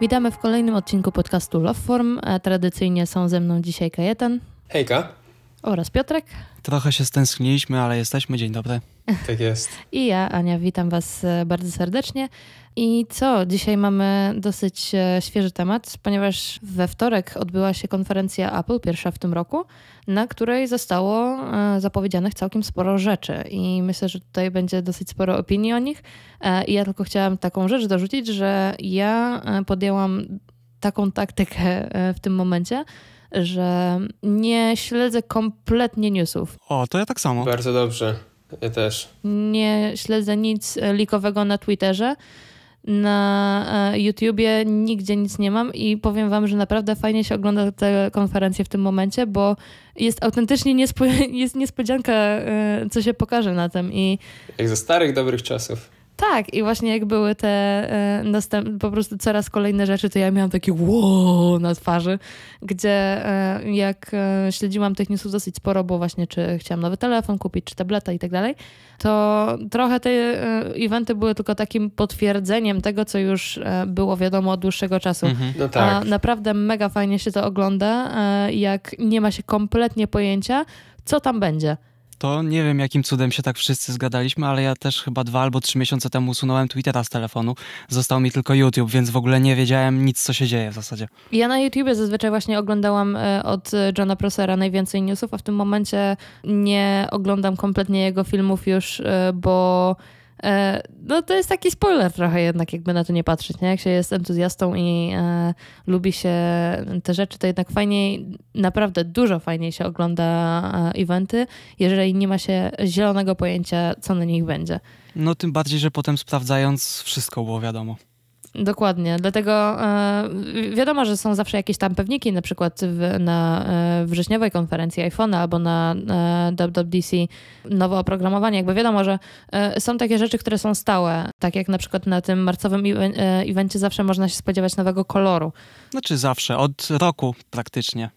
Witamy w kolejnym odcinku podcastu Loveform. E, tradycyjnie są ze mną dzisiaj Kajetan. Hejka. Oraz Piotrek. Trochę się stęskniliśmy, ale jesteśmy. Dzień dobry. Tak jest. I ja, Ania, witam Was e, bardzo serdecznie. I co? Dzisiaj mamy dosyć e, świeży temat, ponieważ we wtorek odbyła się konferencja Apple, pierwsza w tym roku, na której zostało e, zapowiedzianych całkiem sporo rzeczy. I myślę, że tutaj będzie dosyć sporo opinii o nich. I ja tylko chciałam taką rzecz dorzucić, że ja podjęłam taką taktykę w tym momencie, że nie śledzę kompletnie newsów. O, to ja tak samo. Bardzo dobrze. Ja też. Nie śledzę nic likowego na Twitterze. Na e, YouTubie nigdzie nic nie mam i powiem wam, że naprawdę fajnie się ogląda te konferencje w tym momencie, bo jest autentycznie niespo jest niespodzianka, e, co się pokaże na tym. I... Jak ze starych, dobrych czasów. Tak, i właśnie jak były te e, po prostu coraz kolejne rzeczy, to ja miałam takie wow na twarzy, gdzie e, jak e, śledziłam tych newsów dosyć sporo, bo właśnie czy chciałam nowy telefon kupić, czy tableta i tak dalej, to trochę te eventy były tylko takim potwierdzeniem tego, co już było wiadomo od dłuższego czasu. Mhm. No tak. A naprawdę mega fajnie się to ogląda, jak nie ma się kompletnie pojęcia, co tam będzie to nie wiem, jakim cudem się tak wszyscy zgadaliśmy, ale ja też chyba dwa albo trzy miesiące temu usunąłem Twittera z telefonu. Został mi tylko YouTube, więc w ogóle nie wiedziałem nic, co się dzieje w zasadzie. Ja na YouTubie zazwyczaj właśnie oglądałam e, od Johna Prosera najwięcej newsów, a w tym momencie nie oglądam kompletnie jego filmów już, e, bo no to jest taki spoiler trochę jednak, jakby na to nie patrzeć, nie? Jak się jest entuzjastą i e, lubi się te rzeczy, to jednak fajniej, naprawdę dużo fajniej się ogląda e, eventy, jeżeli nie ma się zielonego pojęcia, co na nich będzie. No tym bardziej, że potem sprawdzając wszystko było wiadomo. Dokładnie, dlatego e, wiadomo, że są zawsze jakieś tam pewniki, na przykład w, na e, wrześniowej konferencji iPhone albo na e, WWDC nowe oprogramowanie. Jakby wiadomo, że e, są takie rzeczy, które są stałe, tak jak na przykład na tym marcowym e, evencie zawsze można się spodziewać nowego koloru. Znaczy zawsze, od roku praktycznie.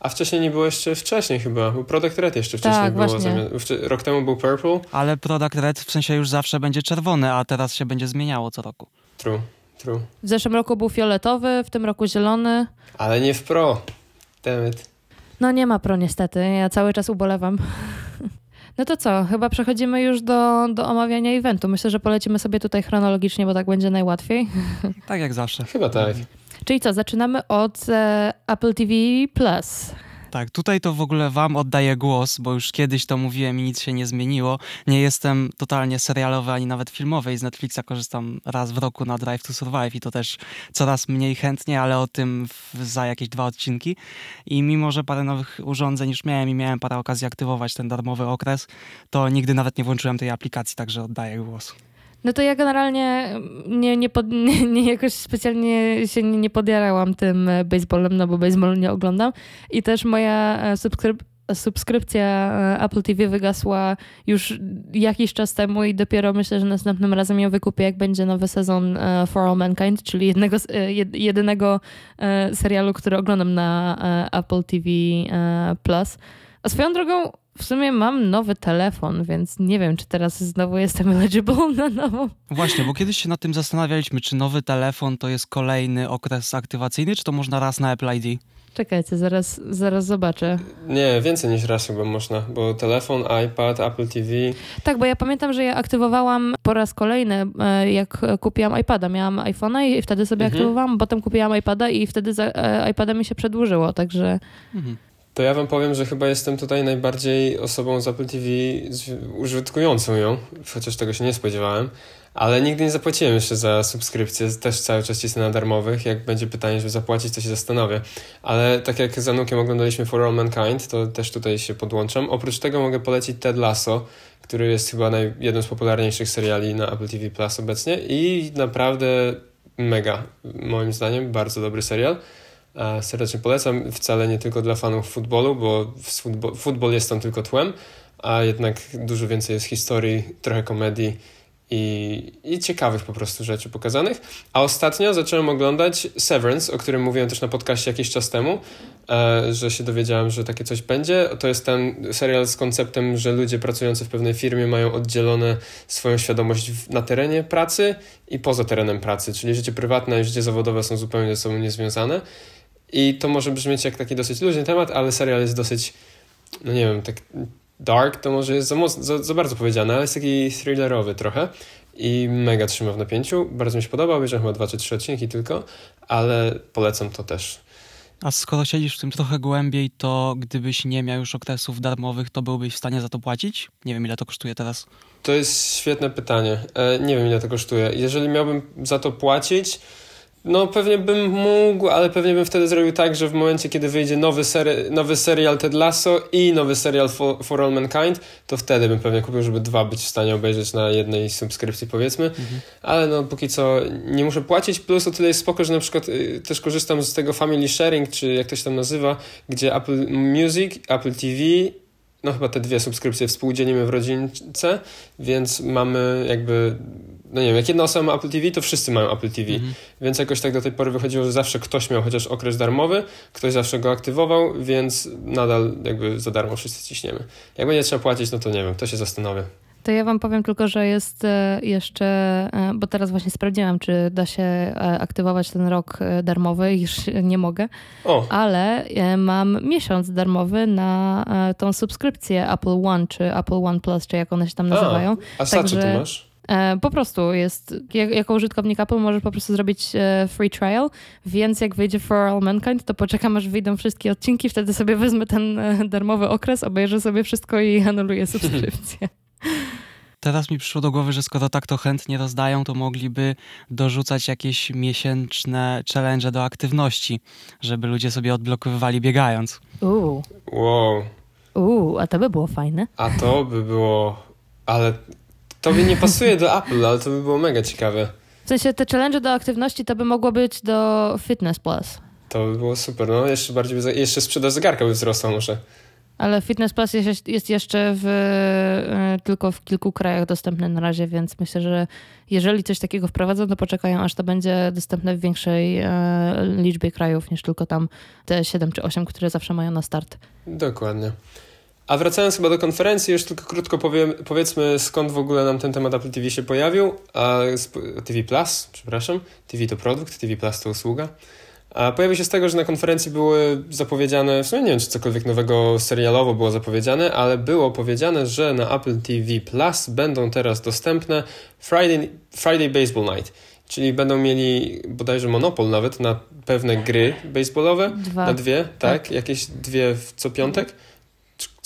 A wcześniej nie było jeszcze wcześniej chyba, bo Product Red jeszcze wcześniej tak, było. Zamiast, rok temu był Purple. Ale Product Red w sensie już zawsze będzie czerwony, a teraz się będzie zmieniało co roku. True. True. W zeszłym roku był fioletowy, w tym roku zielony. Ale nie w pro. Dammit. No nie ma pro niestety, ja cały czas ubolewam. No to co, chyba przechodzimy już do, do omawiania eventu. Myślę, że polecimy sobie tutaj chronologicznie, bo tak będzie najłatwiej. Tak jak zawsze. Chyba tak. Czyli co, zaczynamy od e, Apple TV Plus. Tak, tutaj to w ogóle wam oddaję głos, bo już kiedyś to mówiłem i nic się nie zmieniło. Nie jestem totalnie serialowy ani nawet filmowy i z Netflixa korzystam raz w roku na Drive to Survive i to też coraz mniej chętnie, ale o tym w, za jakieś dwa odcinki. I mimo, że parę nowych urządzeń już miałem i miałem parę okazji aktywować ten darmowy okres, to nigdy nawet nie włączyłem tej aplikacji, także oddaję głos. No to ja generalnie nie, nie, pod, nie, nie jakoś specjalnie się nie, nie podjarałam tym e, baseballem, no bo baseball nie oglądam. I też moja e, subskryp subskrypcja e, Apple TV wygasła już jakiś czas temu i dopiero myślę, że następnym razem ją wykupię, jak będzie nowy sezon For All Mankind, czyli jednego, jedynego serialu, który oglądam na Apple TV Plus. A swoją drogą w sumie mam nowy telefon, więc nie wiem, czy teraz znowu jestem eligible na nową. Właśnie, bo kiedyś się nad tym zastanawialiśmy, czy nowy telefon to jest kolejny okres aktywacyjny, czy to można raz na Apple ID? Czekajcie, zaraz, zaraz zobaczę. Nie, więcej niż raz chyba można, bo telefon, iPad, Apple TV. Tak, bo ja pamiętam, że ja aktywowałam po raz kolejny, e, jak kupiłam iPada. Miałam iPhone'a i wtedy sobie mhm. aktywowałam, potem kupiłam iPada i wtedy za, e, iPada mi się przedłużyło, także... Mhm to ja wam powiem, że chyba jestem tutaj najbardziej osobą z Apple TV użytkującą ją, chociaż tego się nie spodziewałem, ale nigdy nie zapłaciłem jeszcze za subskrypcję, też cały czas cisnę na darmowych, jak będzie pytanie, żeby zapłacić, to się zastanowię. Ale tak jak z Anukiem oglądaliśmy For All Mankind, to też tutaj się podłączam. Oprócz tego mogę polecić Ted Lasso, który jest chyba naj, jednym z popularniejszych seriali na Apple TV Plus obecnie i naprawdę mega, moim zdaniem, bardzo dobry serial. Serdecznie polecam, wcale nie tylko dla fanów futbolu, bo futbol jest tam tylko tłem, a jednak dużo więcej jest historii, trochę komedii i, i ciekawych po prostu rzeczy pokazanych. A ostatnio zacząłem oglądać Severance, o którym mówiłem też na podcaście jakiś czas temu, e, że się dowiedziałem, że takie coś będzie. To jest ten serial z konceptem, że ludzie pracujący w pewnej firmie mają oddzielone swoją świadomość na terenie pracy i poza terenem pracy, czyli życie prywatne i życie zawodowe są zupełnie ze sobą niezwiązane. I to może brzmieć jak taki dosyć luźny temat, ale serial jest dosyć, no nie wiem, tak dark to może jest za, mocno, za, za bardzo powiedziane, ale jest taki thrillerowy trochę i mega trzyma w napięciu. Bardzo mi się podoba, obejrzałem chyba dwa czy trzy odcinki tylko, ale polecam to też. A skoro siedzisz w tym trochę głębiej, to gdybyś nie miał już okresów darmowych, to byłbyś w stanie za to płacić? Nie wiem, ile to kosztuje teraz. To jest świetne pytanie. E, nie wiem, ile to kosztuje. Jeżeli miałbym za to płacić, no pewnie bym mógł, ale pewnie bym wtedy zrobił tak, że w momencie, kiedy wyjdzie nowy, seri nowy serial Ted Lasso i nowy serial For, For, All Mankind, to wtedy bym pewnie kupił, żeby dwa być w stanie obejrzeć na jednej subskrypcji powiedzmy. Mhm. Ale no póki co nie muszę płacić, plus o tyle jest spoko, że na przykład y, też korzystam z tego family sharing, czy jak to się tam nazywa, gdzie Apple Music, Apple TV no chyba te dwie subskrypcje współdzielimy w rodzince, więc mamy jakby no nie wiem, jak jedna osoba ma Apple TV, to wszyscy mają Apple TV. Mhm. Więc jakoś tak do tej pory wychodziło, że zawsze ktoś miał chociaż okres darmowy, ktoś zawsze go aktywował, więc nadal jakby za darmo wszyscy ciśniemy. Jak będzie trzeba płacić, no to nie wiem, to się zastanowię. To ja wam powiem tylko, że jest e, jeszcze, e, bo teraz właśnie sprawdziłam, czy da się e, aktywować ten rok darmowy, już nie mogę, o. ale mam miesiąc darmowy na tą subskrypcję Apple One, czy Apple One Plus, czy jak one się tam nazywają. A, a Także... ty masz? E, po prostu jest, jako użytkownik Apple możesz po prostu zrobić e, free trial, więc jak wyjdzie For All Mankind, to poczekam aż wyjdą wszystkie odcinki, wtedy sobie wezmę ten e, darmowy okres, obejrzę sobie wszystko i anuluję subskrypcję. Teraz mi przyszło do głowy, że skoro tak to chętnie rozdają, to mogliby dorzucać jakieś miesięczne challenge do aktywności, żeby ludzie sobie odblokowywali biegając. Uuu. Wow. Uuu, a to by było fajne. A to by było... Ale to by nie pasuje do Apple, ale to by było mega ciekawe. W sensie te challenge do aktywności to by mogło być do Fitness Plus. To by było super. No jeszcze bardziej, by, jeszcze sprzedaż zegarka by wzrosła może. Ale Fitness Plus jest, jest jeszcze w, e, tylko w kilku krajach dostępny na razie, więc myślę, że jeżeli coś takiego wprowadzą, to poczekają, aż to będzie dostępne w większej e, liczbie krajów niż tylko tam te 7 czy 8, które zawsze mają na start. Dokładnie. A wracając chyba do konferencji, już tylko krótko powiem, powiedzmy skąd w ogóle nam ten temat Apple TV się pojawił. A, TV Plus, przepraszam. TV to produkt, TV Plus to usługa. A pojawił się z tego, że na konferencji były zapowiedziane, w sumie nie wiem, czy cokolwiek nowego serialowo było zapowiedziane, ale było powiedziane, że na Apple TV Plus będą teraz dostępne Friday, Friday Baseball Night. Czyli będą mieli bodajże monopol nawet na pewne gry baseballowe. Dwa. Na dwie, tak? tak? Jakieś dwie w co piątek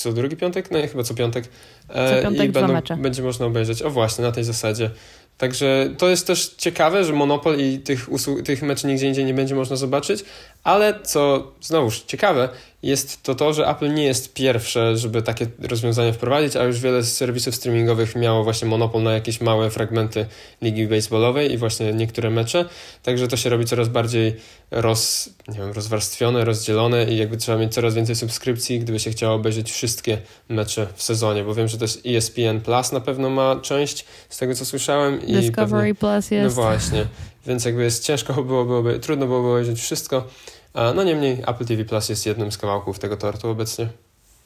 co drugi piątek? No chyba co piątek. E, co piątek I będą, mecze. będzie można obejrzeć. O właśnie, na tej zasadzie. Także to jest też ciekawe, że Monopol i tych, usług, tych meczy nigdzie indziej nie będzie można zobaczyć, ale co znowuż ciekawe, jest to to, że Apple nie jest pierwsze, żeby takie rozwiązanie wprowadzić, a już wiele serwisów streamingowych miało właśnie monopol na jakieś małe fragmenty ligi baseballowej i właśnie niektóre mecze, także to się robi coraz bardziej roz, nie wiem, rozwarstwione, rozdzielone i jakby trzeba mieć coraz więcej subskrypcji, gdyby się chciało obejrzeć wszystkie mecze w sezonie, bo wiem, że też ESPN Plus na pewno ma część, z tego co słyszałem. I Discovery pewnie, Plus jest. No właśnie, więc jakby jest ciężko byłoby, trudno byłoby obejrzeć wszystko, no niemniej Apple TV Plus jest jednym z kawałków tego tortu obecnie.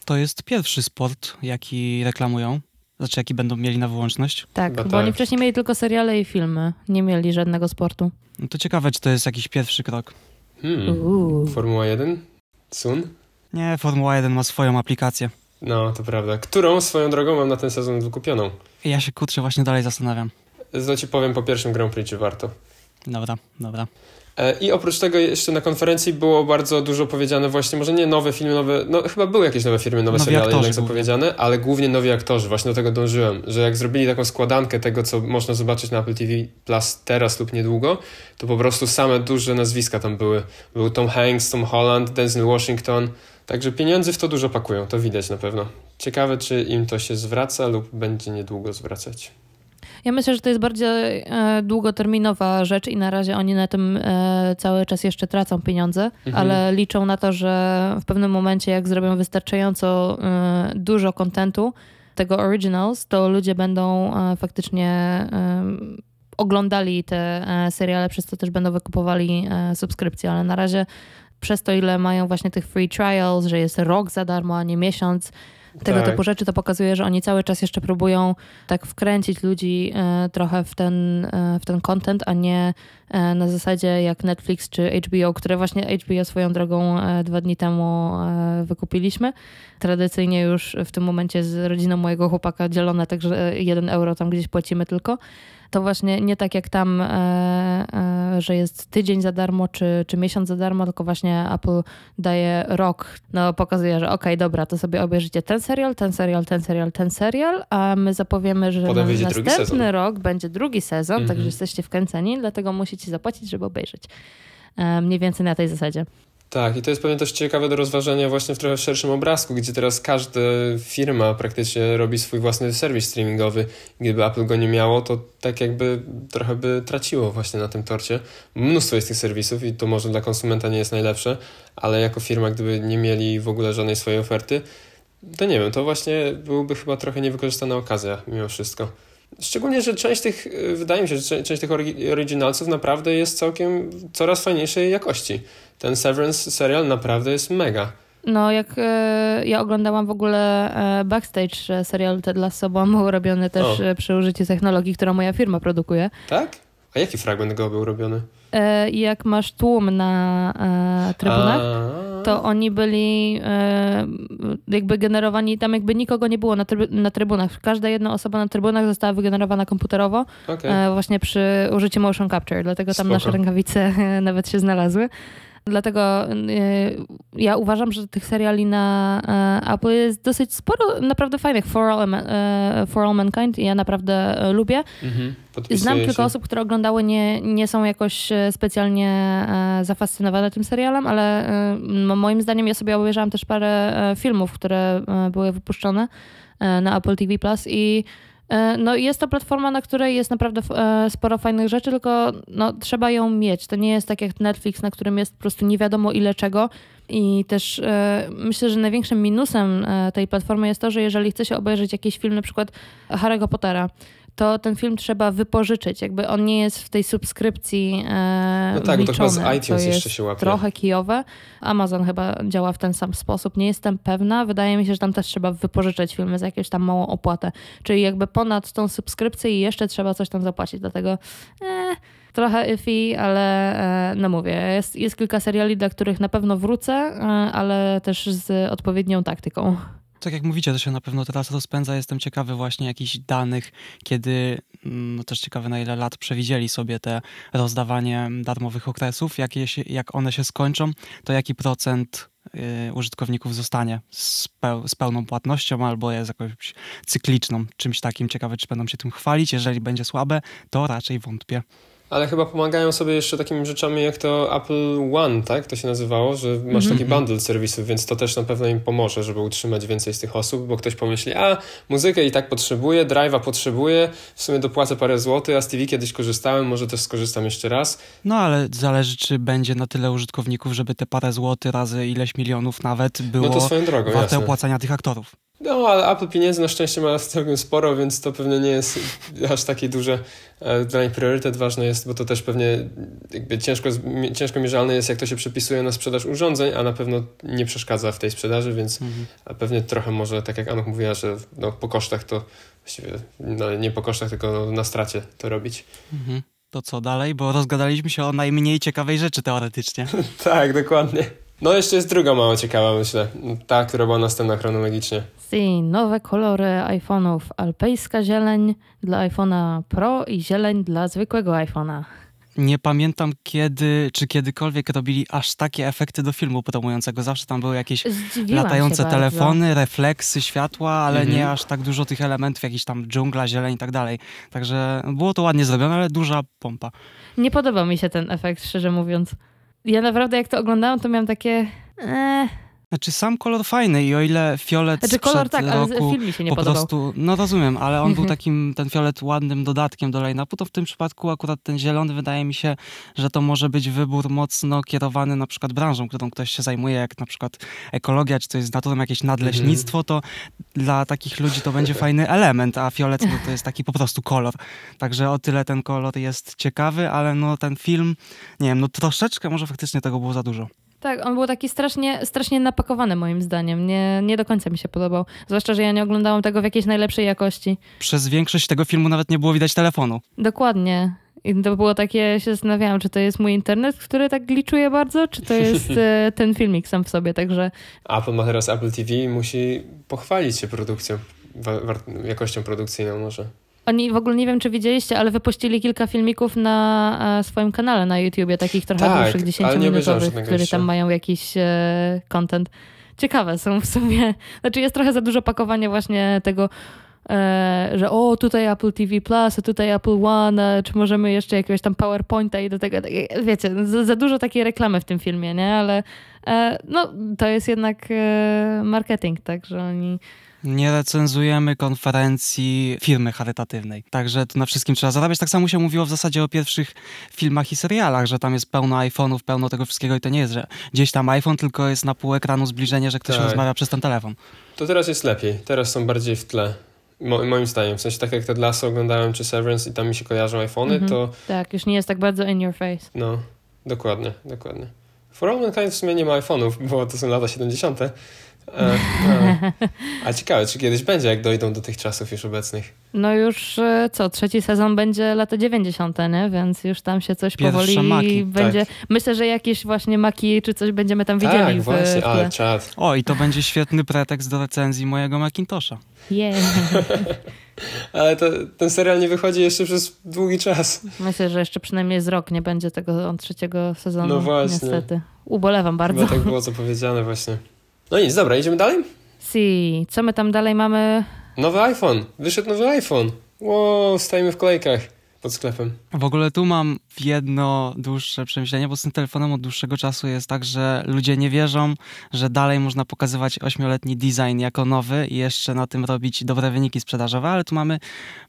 To jest pierwszy sport, jaki reklamują. Znaczy, jaki będą mieli na wyłączność? Tak, Chyba bo tak. oni wcześniej mieli tylko seriale i filmy. Nie mieli żadnego sportu. No to ciekawe, czy to jest jakiś pierwszy krok. Hmm. Formuła 1? Sun? Nie, Formuła 1 ma swoją aplikację. No, to prawda. Którą swoją drogą mam na ten sezon wykupioną? Ja się kurczę właśnie dalej zastanawiam. Zno ci powiem po pierwszym Grand Prix, czy warto. Dobra, dobra. E, I oprócz tego jeszcze na konferencji było bardzo dużo powiedziane właśnie, może nie nowe filmy, nowe, no chyba były jakieś nowe filmy, nowe nowi seriale jednak zapowiedziane, ale głównie nowi aktorzy, właśnie do tego dążyłem, że jak zrobili taką składankę tego, co można zobaczyć na Apple TV Plus teraz lub niedługo, to po prostu same duże nazwiska tam były. Był Tom Hanks, Tom Holland, Denzel Washington, także pieniędzy w to dużo pakują, to widać na pewno. Ciekawe, czy im to się zwraca lub będzie niedługo zwracać. Ja myślę, że to jest bardziej e, długoterminowa rzecz i na razie oni na tym e, cały czas jeszcze tracą pieniądze, mhm. ale liczą na to, że w pewnym momencie, jak zrobią wystarczająco e, dużo kontentu, tego Originals, to ludzie będą faktycznie oglądali te seriale, przez to też będą wykupowali subskrypcje, ale na razie przez to, ile mają właśnie tych free trials, że jest rok za darmo, a nie miesiąc, tego Tak. typu rzeczy, to pokazuje, że oni cały czas jeszcze próbują tak wkręcić ludzi e, trochę w ten, e, w ten content, a nie e, na zasadzie jak Netflix czy HBO, które właśnie HBO swoją drogą dwa dni temu wykupiliśmy. Tradycyjnie już w tym momencie z rodziną mojego chłopaka dzielone, także jeden euro tam gdzieś płacimy tylko. To właśnie nie tak jak tam, e, e, że jest tydzień za darmo, czy, czy miesiąc za darmo, tylko właśnie Apple daje rok. No pokazuje, że okej, dobra, to sobie obejrzycie ten serial, ten serial, ten serial, ten serial, a my zapowiemy, że na następny rok będzie drugi sezon, Mhm. także jesteście wkręceni, dlatego musicie zapłacić, żeby obejrzeć. E, mniej więcej na tej zasadzie. Tak, i to jest pewnie też ciekawe do rozważenia właśnie w trochę szerszym obrazku, gdzie teraz każda firma praktycznie robi swój własny serwis streamingowy. Gdyby Apple go nie miało, to tak jakby trochę by traciło właśnie na tym torcie. Mnóstwo jest tych serwisów i to może dla konsumenta nie jest najlepsze, ale jako firma, gdyby nie mieli w ogóle żadnej swojej oferty, to nie wiem, to właśnie byłby chyba trochę niewykorzystana okazja mimo wszystko. Szczególnie, że część tych, y, wydaje mi się, że część tych originalców naprawdę jest całkiem coraz fajniejszej jakości. Ten Severance serial naprawdę jest mega. No, jak e, ja oglądałam w ogóle e, backstage e, serialu Ted Lasso, bo on był robiony też O. e, przy użyciu technologii, którą moja firma produkuje. Tak? A jaki fragment go był robiony? E, jak masz tłum na e, trybunach, A, to oni byli e, jakby generowani, tam jakby nikogo nie było na, trybu, na trybunach. Każda jedna osoba na trybunach została wygenerowana komputerowo, Okej. e, właśnie przy użyciu motion capture, dlatego tam Spoko. nasze rękawice nawet się znalazły. Dlatego e, ja uważam, że tych seriali na e, Apple jest dosyć sporo naprawdę fajnych. For All, e, For All Mankind ja naprawdę e, lubię. Mhm. Znam kilka osób, które oglądały, nie, nie są jakoś specjalnie zafascynowane tym serialem, ale moim zdaniem ja sobie obejrzałam też parę filmów, które były wypuszczone na Apple TV Plus i no, jest to platforma, na której jest naprawdę e, sporo fajnych rzeczy, tylko no, trzeba ją mieć. To nie jest tak jak Netflix, na którym jest po prostu nie wiadomo ile czego. I też e, myślę, że największym minusem e, tej platformy jest to, że jeżeli chce się obejrzeć jakiś film, na przykład Harry'ego Pottera, to ten film trzeba wypożyczyć. Jakby on nie jest w tej subskrypcji e, No tak, bo to chyba z liczony, iTunes co jeszcze jest się łapie. trochę kijowe. Amazon chyba działa w ten sam sposób. Nie jestem pewna. Wydaje mi się, że tam też trzeba wypożyczać filmy za jakąś tam małą opłatę. Czyli jakby ponad tą subskrypcję i jeszcze trzeba coś tam zapłacić. Dlatego e, trochę iffy, ale e, no mówię, jest, jest kilka seriali, dla których na pewno wrócę, e, ale też z odpowiednią taktyką. Tak jak mówicie, to się na pewno teraz rozpędza. Jestem ciekawy właśnie jakichś danych, kiedy, mm, no też ciekawy na ile lat przewidzieli sobie te rozdawanie darmowych okresów. Jak, je jak one się skończą, to jaki procent y, użytkowników zostanie z, peł, z pełną płatnością albo jest jakąś cykliczną, czymś takim. Ciekawe, czy będą się tym chwalić. Jeżeli będzie słabe, to raczej wątpię. Ale chyba pomagają sobie jeszcze takimi rzeczami jak to Apple One, tak? To się nazywało, że masz Mhm. taki bundle serwisów, więc to też na pewno im pomoże, żeby utrzymać więcej z tych osób, bo ktoś pomyśli, a muzykę i tak potrzebuję, drive'a potrzebuję, w sumie dopłacę parę złotych, a z TV kiedyś korzystałem, może też skorzystam jeszcze raz. No ale zależy, czy będzie na tyle użytkowników, żeby te parę złotych razy ileś milionów nawet było No to swoją drogą, warte jasne. opłacania tych aktorów. No, ale Apple pieniędzy na szczęście ma całkiem sporo, więc to pewnie nie jest aż takie duże. E, Dla nich priorytet ważny jest, bo to też pewnie jakby ciężko, ciężko mierzalne jest, jak to się przepisuje na sprzedaż urządzeń, a na pewno nie przeszkadza w tej sprzedaży, więc Mhm. pewnie trochę może, tak jak Anna mówiła, że no, po kosztach to właściwie, no, nie po kosztach, tylko na stracie to robić. Mhm. To co dalej? Bo rozgadaliśmy się o najmniej ciekawej rzeczy teoretycznie. tak, dokładnie. No jeszcze jest druga mało ciekawa, myślę. Ta, która była następna chronologicznie. Si, nowe kolory iPhone'ów. Alpejska zieleń dla iPhone'a Pro i zieleń dla zwykłego iPhone'a. Nie pamiętam kiedy, czy kiedykolwiek robili aż takie efekty do filmu promującego. Zawsze tam były jakieś Zdziwiłam latające się bardzo. telefony, refleksy światła, ale Mhm. nie aż tak dużo tych elementów, jakiś tam dżungla, zieleń i tak dalej. Także było to ładnie zrobione, ale duża pompa. Nie podobał mi się ten efekt, szczerze mówiąc. Ja naprawdę jak to oglądałam, to miałam takie... Eh, Znaczy sam kolor fajny i o ile fiolet Znaczy kolor tak, roku ale film mi się nie po podobał. prostu, no rozumiem, ale on był Mhm. takim, ten fiolet ładnym dodatkiem do line-upu, to w tym przypadku akurat ten zielony wydaje mi się, że to może być wybór mocno kierowany na przykład branżą, którą ktoś się zajmuje, jak na przykład ekologia, czy to jest z naturą jakieś nadleśnictwo, to dla takich ludzi to będzie fajny element, a fiolet no, to jest taki po prostu kolor. Także o tyle ten kolor jest ciekawy, ale no ten film, nie wiem, no troszeczkę może faktycznie tego było za dużo. Tak, on był taki strasznie, strasznie napakowany moim zdaniem. Nie, nie do końca mi się podobał. Zwłaszcza, że ja nie oglądałam tego w jakiejś najlepszej jakości. Przez większość tego filmu nawet nie było widać telefonu. Dokładnie. I to było takie, się zastanawiałam, czy to jest mój internet, który tak gliczuje bardzo, czy to jest e, ten filmik sam w sobie, także Apple ma teraz Apple TV i musi pochwalić się produkcją, jakością produkcyjną może. Oni w ogóle nie wiem, czy widzieliście, ale wypuścili kilka filmików na e, swoim kanale na YouTubie, takich trochę Tak, dłuższych, ale nie obejrzałem 10-minutowych, żadnego które jeszcze. tam mają jakiś e, content. Ciekawe są w sumie. Znaczy jest trochę za dużo pakowania właśnie tego, e, że o, tutaj Apple TV Plus, a tutaj Apple One, czy możemy jeszcze jakiegoś tam PowerPointa i do tego, wiecie, za, za dużo takiej reklamy w tym filmie, nie? Ale no, to jest jednak marketing, tak, że oni Nie recenzujemy konferencji firmy charytatywnej. Także tu na wszystkim trzeba zarabiać. Tak samo się mówiło w zasadzie o pierwszych filmach i serialach, że tam jest pełno iPhone'ów, pełno tego wszystkiego i to nie jest, że gdzieś tam iPhone, tylko jest na pół ekranu zbliżenie, że ktoś Tak. rozmawia przez ten telefon. To teraz jest lepiej, teraz są bardziej w tle. Mo- moim zdaniem, w sensie tak jak Ted Lasso oglądałem czy Severance i tam mi się kojarzą iPhony, Mhm. to tak, już nie jest tak bardzo in your face. no, dokładnie, dokładnie. For All Mankind w sumie nie ma iPhone'ów, bo to są lata 70. E, a, a ciekawe, czy kiedyś będzie, jak dojdą do tych czasów już obecnych. No już e, co, trzeci sezon będzie lata 90, nie? Więc już tam się coś Pierwsze powoli maki, będzie. Myślę, że jakieś właśnie maki czy coś będziemy tam widzieli tak, w, właśnie, w ale czad. O, i to będzie świetny pretekst do recenzji mojego Macintosha. Yeah. Ale to, ten serial nie wychodzi jeszcze przez długi czas. Myślę, że jeszcze przynajmniej z rok nie będzie tego trzeciego sezonu. No właśnie. Niestety. Ubolewam bardzo. Chyba tak było zapowiedziane właśnie. No nic, dobra, idziemy dalej? Si, co my tam dalej mamy? Nowy iPhone. Wyszedł nowy iPhone. Wow, stajemy w kolejkach pod sklepem. W ogóle tu mam jedno dłuższe przemyślenie, bo z tym telefonem od dłuższego czasu jest tak, że ludzie nie wierzą, że dalej można pokazywać ośmioletni design jako nowy i jeszcze na tym robić dobre wyniki sprzedażowe, ale tu mamy,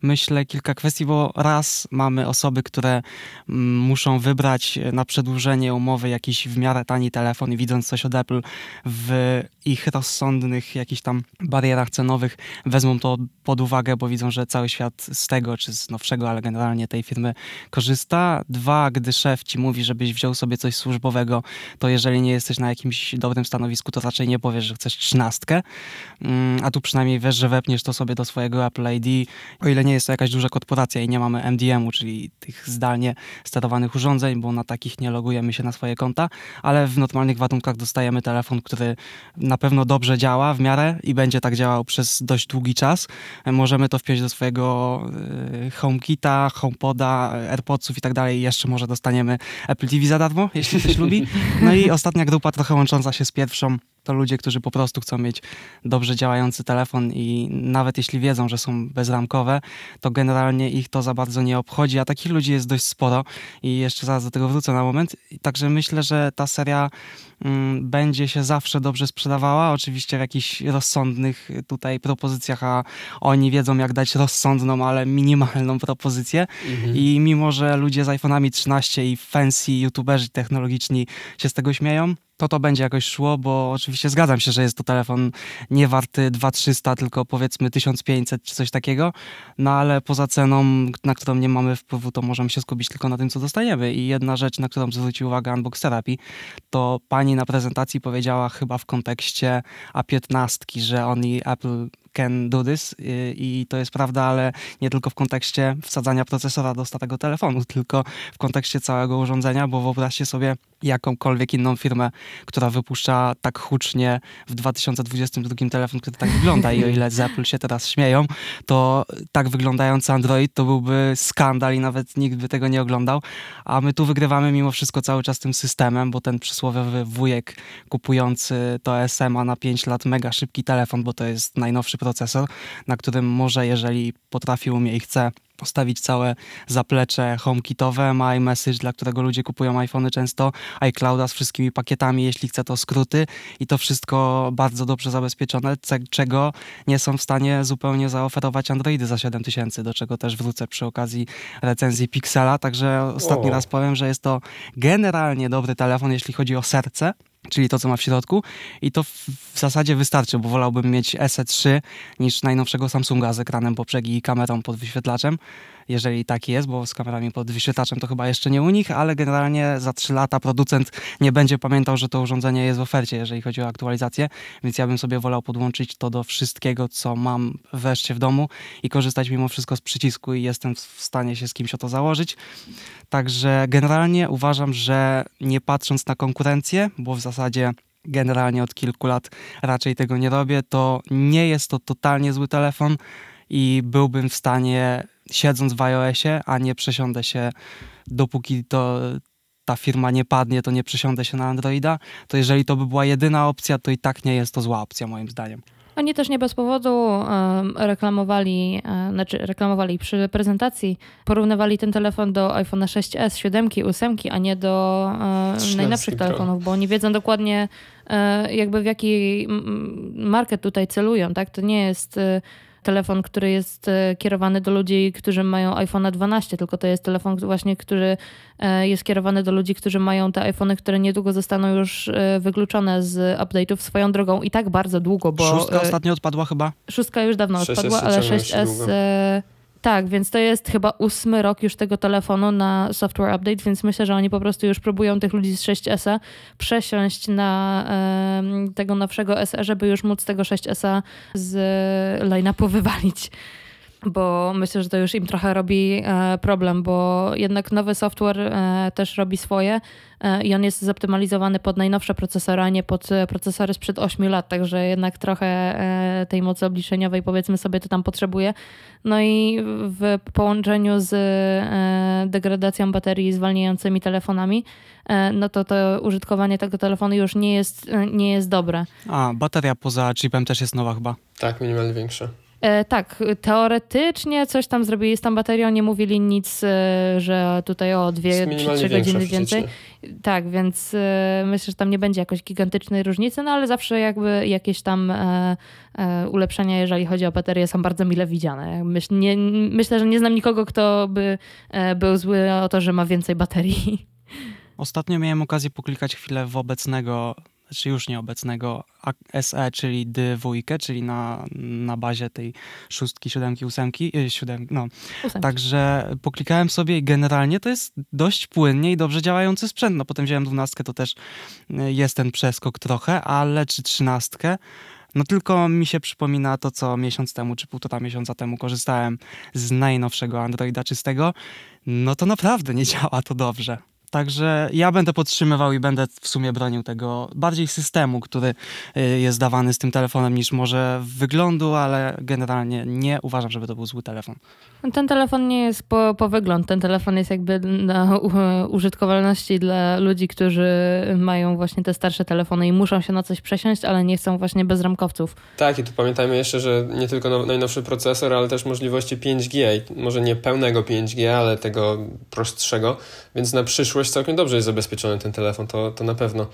myślę, kilka kwestii, bo raz mamy osoby, które mm, muszą wybrać na przedłużenie umowy jakiś w miarę tani telefon i widząc coś od Apple w ich rozsądnych jakichś tam barierach cenowych wezmą to pod uwagę, bo widzą, że cały świat z tego, czy z nowszego, ale generalnie tej firmy korzysta. Dwa, gdy szef ci mówi, żebyś wziął sobie coś służbowego, to jeżeli nie jesteś na jakimś dobrym stanowisku, to raczej nie powiesz, że chcesz trzynastkę. Mm, A tu przynajmniej wiesz, że wepniesz to sobie do swojego Apple ID, o ile nie jest to jakaś duża korporacja i nie mamy MDM-u, czyli tych zdalnie sterowanych urządzeń, bo na takich nie logujemy się na swoje konta, ale w normalnych warunkach dostajemy telefon, który na pewno dobrze działa w miarę i będzie tak działał przez dość długi czas. Możemy to wpiąć do swojego y, HomeKita, HomePoda, AirPodsów i tak dalej. Jeszcze może dostaniemy Apple TV za darmo, jeśli ktoś lubi. No i ostatnia grupa, trochę łącząca się z pierwszą, to ludzie, którzy po prostu chcą mieć dobrze działający telefon i nawet jeśli wiedzą, że są bezramkowe, to generalnie ich to za bardzo nie obchodzi, a takich ludzi jest dość sporo i jeszcze zaraz do tego wrócę na moment. Także myślę, że ta seria mm, będzie się zawsze dobrze sprzedawała, oczywiście w jakichś rozsądnych tutaj propozycjach, a oni wiedzą jak dać rozsądną, ale minimalną propozycję Mhm. i mimo, że ludzie z iPhone'ami 13 i fancy youtuberzy technologiczni się z tego śmieją, to to będzie jakoś szło, bo oczywiście zgadzam się, że jest to telefon nie warty 2300, tylko powiedzmy 1500 czy coś takiego, no ale poza ceną, na którą nie mamy wpływu, to możemy się skupić tylko na tym, co dostaniemy. I jedna rzecz, na którą zwrócił uwagę Unbox Therapy, to pani na prezentacji powiedziała chyba w kontekście A15, że oni Apple can do this i to jest prawda, ale nie tylko w kontekście wsadzania procesora do starego telefonu, tylko w kontekście całego urządzenia, bo wyobraźcie sobie jakąkolwiek inną firmę, która wypuszcza tak hucznie w 2022 telefon, który tak wygląda i o ile z Apple się teraz śmieją, to tak wyglądający Android to byłby skandal i nawet nikt by tego nie oglądał, a my tu wygrywamy mimo wszystko cały czas tym systemem, bo ten przysłowiowy wujek kupujący to SMA na 5 lat mega szybki telefon, bo to jest najnowszy procesor, na którym może, jeżeli potrafi, umie i chce, postawić całe zaplecze HomeKitowe, ma iMessage, dla którego ludzie kupują iPhony często, iClouda z wszystkimi pakietami, jeśli chce to skróty. I to wszystko bardzo dobrze zabezpieczone, czego nie są w stanie zupełnie zaoferować Androidy za 7000, do czego też wrócę przy okazji recenzji Pixela, także ostatni o. raz powiem, że jest to generalnie dobry telefon, jeśli chodzi o serce, czyli to, co ma w środku. I to w, zasadzie wystarczy, bo wolałbym mieć SE3 niż najnowszego Samsunga z ekranem poprzegi i kamerą pod wyświetlaczem jeżeli taki jest, bo z kamerami pod wyświetlaczem to chyba jeszcze nie u nich, ale generalnie za 3 lata producent nie będzie pamiętał, że to urządzenie jest w ofercie, jeżeli chodzi o aktualizację, więc ja bym sobie wolał podłączyć to do wszystkiego, co mam wreszcie w domu i korzystać mimo wszystko z przycisku i jestem w stanie się z kimś o to założyć. Także generalnie uważam, że nie patrząc na konkurencję, bo w zasadzie generalnie od kilku lat raczej tego nie robię, to nie jest to totalnie zły telefon i byłbym w stanie siedząc w iOSie, a nie przesiądę się, dopóki to ta firma nie padnie, to nie przesiądę się na Androida, to jeżeli to by była jedyna opcja, to i tak nie jest to zła opcja moim zdaniem. Oni też nie bez powodu um, reklamowali, um, znaczy reklamowali przy prezentacji, porównywali ten telefon do iPhone 6s, 7, 8, a nie do um, najnowszych telefonów, bo oni wiedzą dokładnie jakby w jaki market tutaj celują, tak? To nie jest telefon, który jest e, kierowany do ludzi, którzy mają iPhone 12, tylko to jest telefon właśnie, który e, jest kierowany do ludzi, którzy mają te iPhony, które niedługo zostaną już e, wykluczone z update'ów swoją drogą i tak bardzo długo, bo... Szóstka ostatnio odpadła chyba? Szóstka już dawno odpadła, ale 6S... Tak, więc to jest chyba ósmy rok już tego telefonu na software update, więc myślę, że oni po prostu już próbują tych ludzi z 6S przesiąść na e, tego nowszego SE, żeby już móc tego 6S z line-upu wywalić bo myślę, że to już im trochę robi e, problem, bo jednak nowy software e, też robi swoje e, i on jest zoptymalizowany pod najnowsze procesory, a nie pod procesory sprzed 8 lat, także jednak trochę tej mocy obliczeniowej powiedzmy sobie to tam potrzebuje. No i w połączeniu z degradacją baterii zwalniającymi telefonami, no to to użytkowanie tego telefonu już nie jest, nie jest dobre. A, bateria poza chipem też jest nowa chyba. Tak, minimalnie większa. E, tak, teoretycznie coś tam zrobili z tą baterią, nie mówili nic, e, że tutaj o dwie, trzy godziny więcej. Tak, więc e, myślę, że tam nie będzie jakoś gigantycznej różnicy, no ale zawsze jakby jakieś tam e, e, ulepszenia, jeżeli chodzi o baterię, są bardzo mile widziane. Myśl, nie, myślę, że nie znam nikogo, kto by e, był zły o to, że ma więcej baterii. Ostatnio miałem okazję poklikać chwilę w obecnego znaczy już nieobecnego SE, czyli D2, czyli na, na bazie tej szóstki, siódemki, ósemki, e, siódem, no. Ósemki. Także poklikałem sobie i generalnie to jest dość płynnie i dobrze działający sprzęt. No potem wziąłem dwunastkę, to też e, jest ten przeskok trochę, ale czy trzynastkę, no tylko mi się przypomina to, co miesiąc temu, czy półtora miesiąca temu korzystałem z najnowszego Androida czystego, no to naprawdę nie działa to dobrze. Także ja będę podtrzymywał i będę w sumie bronił tego bardziej systemu, który y, jest dawany z tym telefonem, niż może wyglądu, ale generalnie nie uważam, żeby to był zły telefon. Ten telefon nie jest po, po wygląd. Ten telefon jest jakby na użytkowalności dla ludzi, którzy mają właśnie te starsze telefony i muszą się na coś przesiąść, ale nie chcą właśnie bezramkowców. Tak, i tu pamiętajmy jeszcze, że nie tylko najnowszy procesor, ale też możliwości 5G. Może nie pełnego 5G, ale tego prostszego, więc na przyszłość całkiem dobrze jest zabezpieczony ten telefon, to, to na pewno.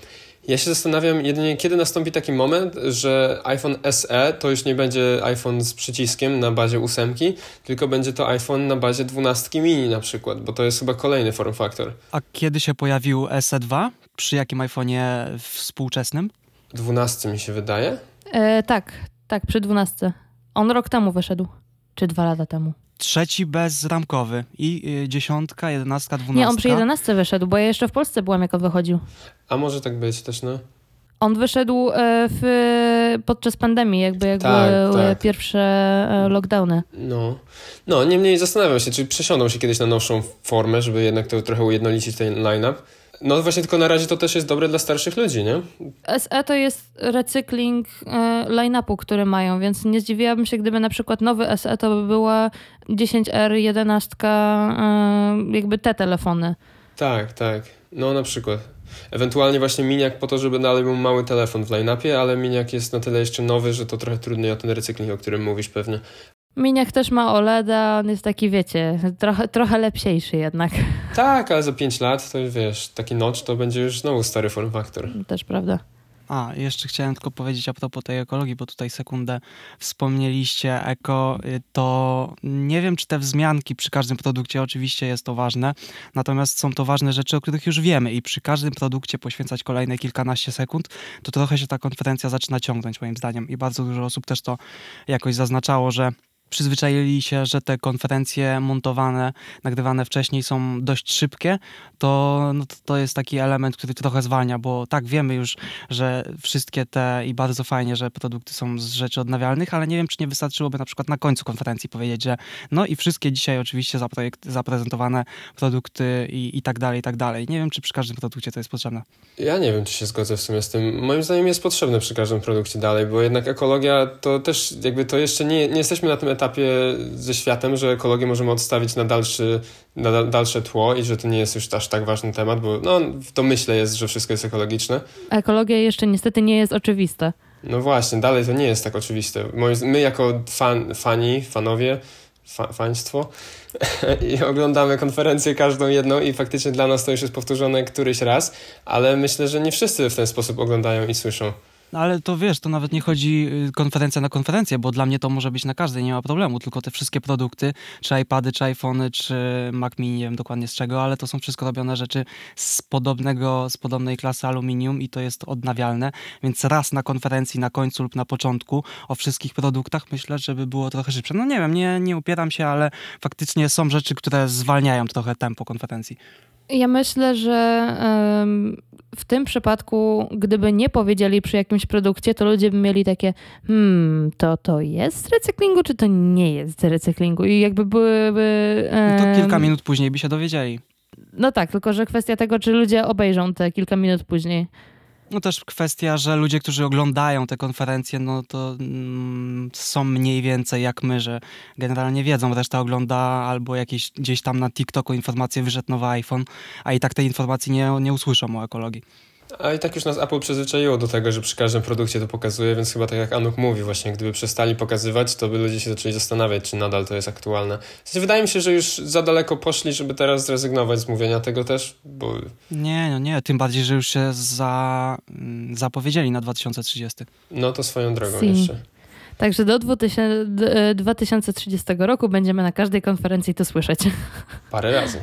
Ja się zastanawiam jedynie, kiedy nastąpi taki moment, że iPhone SE to już nie będzie iPhone z przyciskiem na bazie ósemki, tylko będzie to iPhone na bazie 12 mini na przykład, bo to jest chyba kolejny form factor. A kiedy się pojawił SE2? Przy jakim iPhone'ie współczesnym? 12 mi się wydaje. E, tak, tak, przy 12. On rok temu wyszedł, czy dwa lata temu. Trzeci bezramkowy i y, dziesiątka, jedenastka, dwunastka. Nie, on przy jedenastce wyszedł, bo ja jeszcze w Polsce byłam, jak on wychodził. A może tak być też, no. On wyszedł e, w, podczas pandemii, jakby jak tak, były tak. pierwsze e, lockdowny. No. no, niemniej zastanawiam się, czy przesiądą się kiedyś na nowszą formę, żeby jednak to trochę ujednolicić ten line-up. No właśnie, tylko na razie to też jest dobre dla starszych ludzi, nie? SE to jest recykling e, line-upu, który mają, więc nie zdziwiłabym się, gdyby na przykład nowy SE to by była 10R, 11, jakby te telefony. Tak, tak. No na przykład. Ewentualnie właśnie miniak po to, żeby dalej był mały telefon w line-upie, ale miniak jest na tyle jeszcze nowy, że to trochę trudniej o ten recykling, o którym mówisz pewnie. Miniak też ma OLEDa, on jest taki, wiecie, trochę, trochę lepsiejszy jednak. Tak, ale za 5 lat to wiesz, taki notch to będzie już znowu stary form factor. Też prawda. A, jeszcze chciałem tylko powiedzieć a propos tej ekologii, bo tutaj sekundę wspomnieliście eko, y, to nie wiem, czy te wzmianki przy każdym produkcie oczywiście jest to ważne, natomiast są to ważne rzeczy, o których już wiemy i przy każdym produkcie poświęcać kolejne kilkanaście sekund, to trochę się ta konferencja zaczyna ciągnąć moim zdaniem i bardzo dużo osób też to jakoś zaznaczało, że przyzwyczaili się, że te konferencje montowane, nagrywane wcześniej są dość szybkie, to, no to, to jest taki element, który trochę zwalnia, bo tak wiemy już, że wszystkie te i bardzo fajnie, że produkty są z rzeczy odnawialnych, ale nie wiem, czy nie wystarczyłoby na przykład na końcu konferencji powiedzieć, że no i wszystkie dzisiaj oczywiście zaprojekt, zaprezentowane produkty i, i tak dalej, i tak dalej. Nie wiem, czy przy każdym produkcie to jest potrzebne. Ja nie wiem, czy się zgodzę w sumie z tym. Moim zdaniem jest potrzebne przy każdym produkcie dalej, bo jednak ekologia to też jakby to jeszcze nie, nie jesteśmy na tym etapie, etapie ze światem, że ekologię możemy odstawić na, dalszy, na dalsze tło i że to nie jest już aż tak ważny temat, bo no, w domyśle jest, że wszystko jest ekologiczne. Ekologia jeszcze niestety nie jest oczywista. No właśnie, dalej to nie jest tak oczywiste. My jako fan, fani, fanowie, fa, faństwo i oglądamy konferencję każdą jedną i faktycznie dla nas to już jest powtórzone któryś raz, ale myślę, że nie wszyscy w ten sposób oglądają i słyszą. No ale to wiesz, to nawet nie chodzi y, konferencja na konferencję, bo dla mnie to może być na każdej, nie ma problemu, tylko te wszystkie produkty, czy iPady, czy iPhony, czy Mac Mini, nie wiem dokładnie z czego, ale to są wszystko robione rzeczy z podobnego, z podobnej klasy aluminium i to jest odnawialne, więc raz na konferencji, na końcu lub na początku o wszystkich produktach myślę, żeby było trochę szybsze. No nie wiem, nie, nie upieram się, ale faktycznie są rzeczy, które zwalniają trochę tempo konferencji. Ja myślę, że w tym przypadku, gdyby nie powiedzieli przy jakimś produkcie, to ludzie by mieli takie, hmm, to to jest z recyklingu, czy to nie jest z recyklingu? I jakby byłyby... No to kilka minut później by się dowiedzieli. No tak, tylko że kwestia tego, czy ludzie obejrzą te kilka minut później. No też kwestia, że ludzie, którzy oglądają te konferencje, no to mm, są mniej więcej jak my, że generalnie wiedzą, reszta ogląda albo jakieś gdzieś tam na TikToku informacje wyszedł nowy iPhone, a i tak tej informacji nie, nie usłyszą o ekologii. A i tak już nas Apple przyzwyczaiło do tego, że przy każdym produkcie to pokazuje, więc chyba tak jak Anuk mówi właśnie, gdyby przestali pokazywać, to by ludzie się zaczęli zastanawiać, czy nadal to jest aktualne. W sensie, wydaje mi się, że już za daleko poszli, żeby teraz zrezygnować z mówienia tego też, bo... Nie, no nie, tym bardziej, że już się za, mm, zapowiedzieli na 2030. No to swoją drogą si. jeszcze. Także do 2030 roku będziemy na każdej konferencji to słyszeć. Parę razy.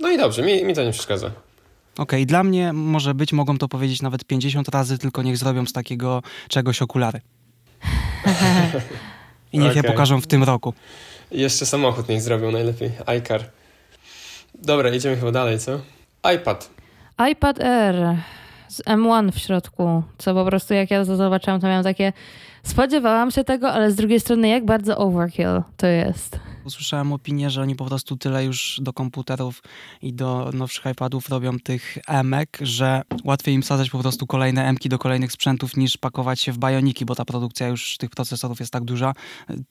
No i dobrze, mi, mi to nie przeszkadza. Okej, okay, dla mnie może być, mogą to powiedzieć nawet 50 razy, tylko niech zrobią z takiego czegoś okulary. I niech okay. je pokażą w tym roku. Jeszcze samochód niech zrobią najlepiej. iCar. Dobra, idziemy chyba dalej, co? iPad. iPad Air z M1 w środku, co po prostu jak ja to zobaczyłam, to miałam takie spodziewałam się tego, ale z drugiej strony jak bardzo overkill to jest. Usłyszałem opinię, że oni po prostu tyle już do komputerów i do nowszych iPadów robią tych emek, że łatwiej im wsadzać po prostu kolejne emki do kolejnych sprzętów niż pakować się w bajoniki, bo ta produkcja już tych procesorów jest tak duża,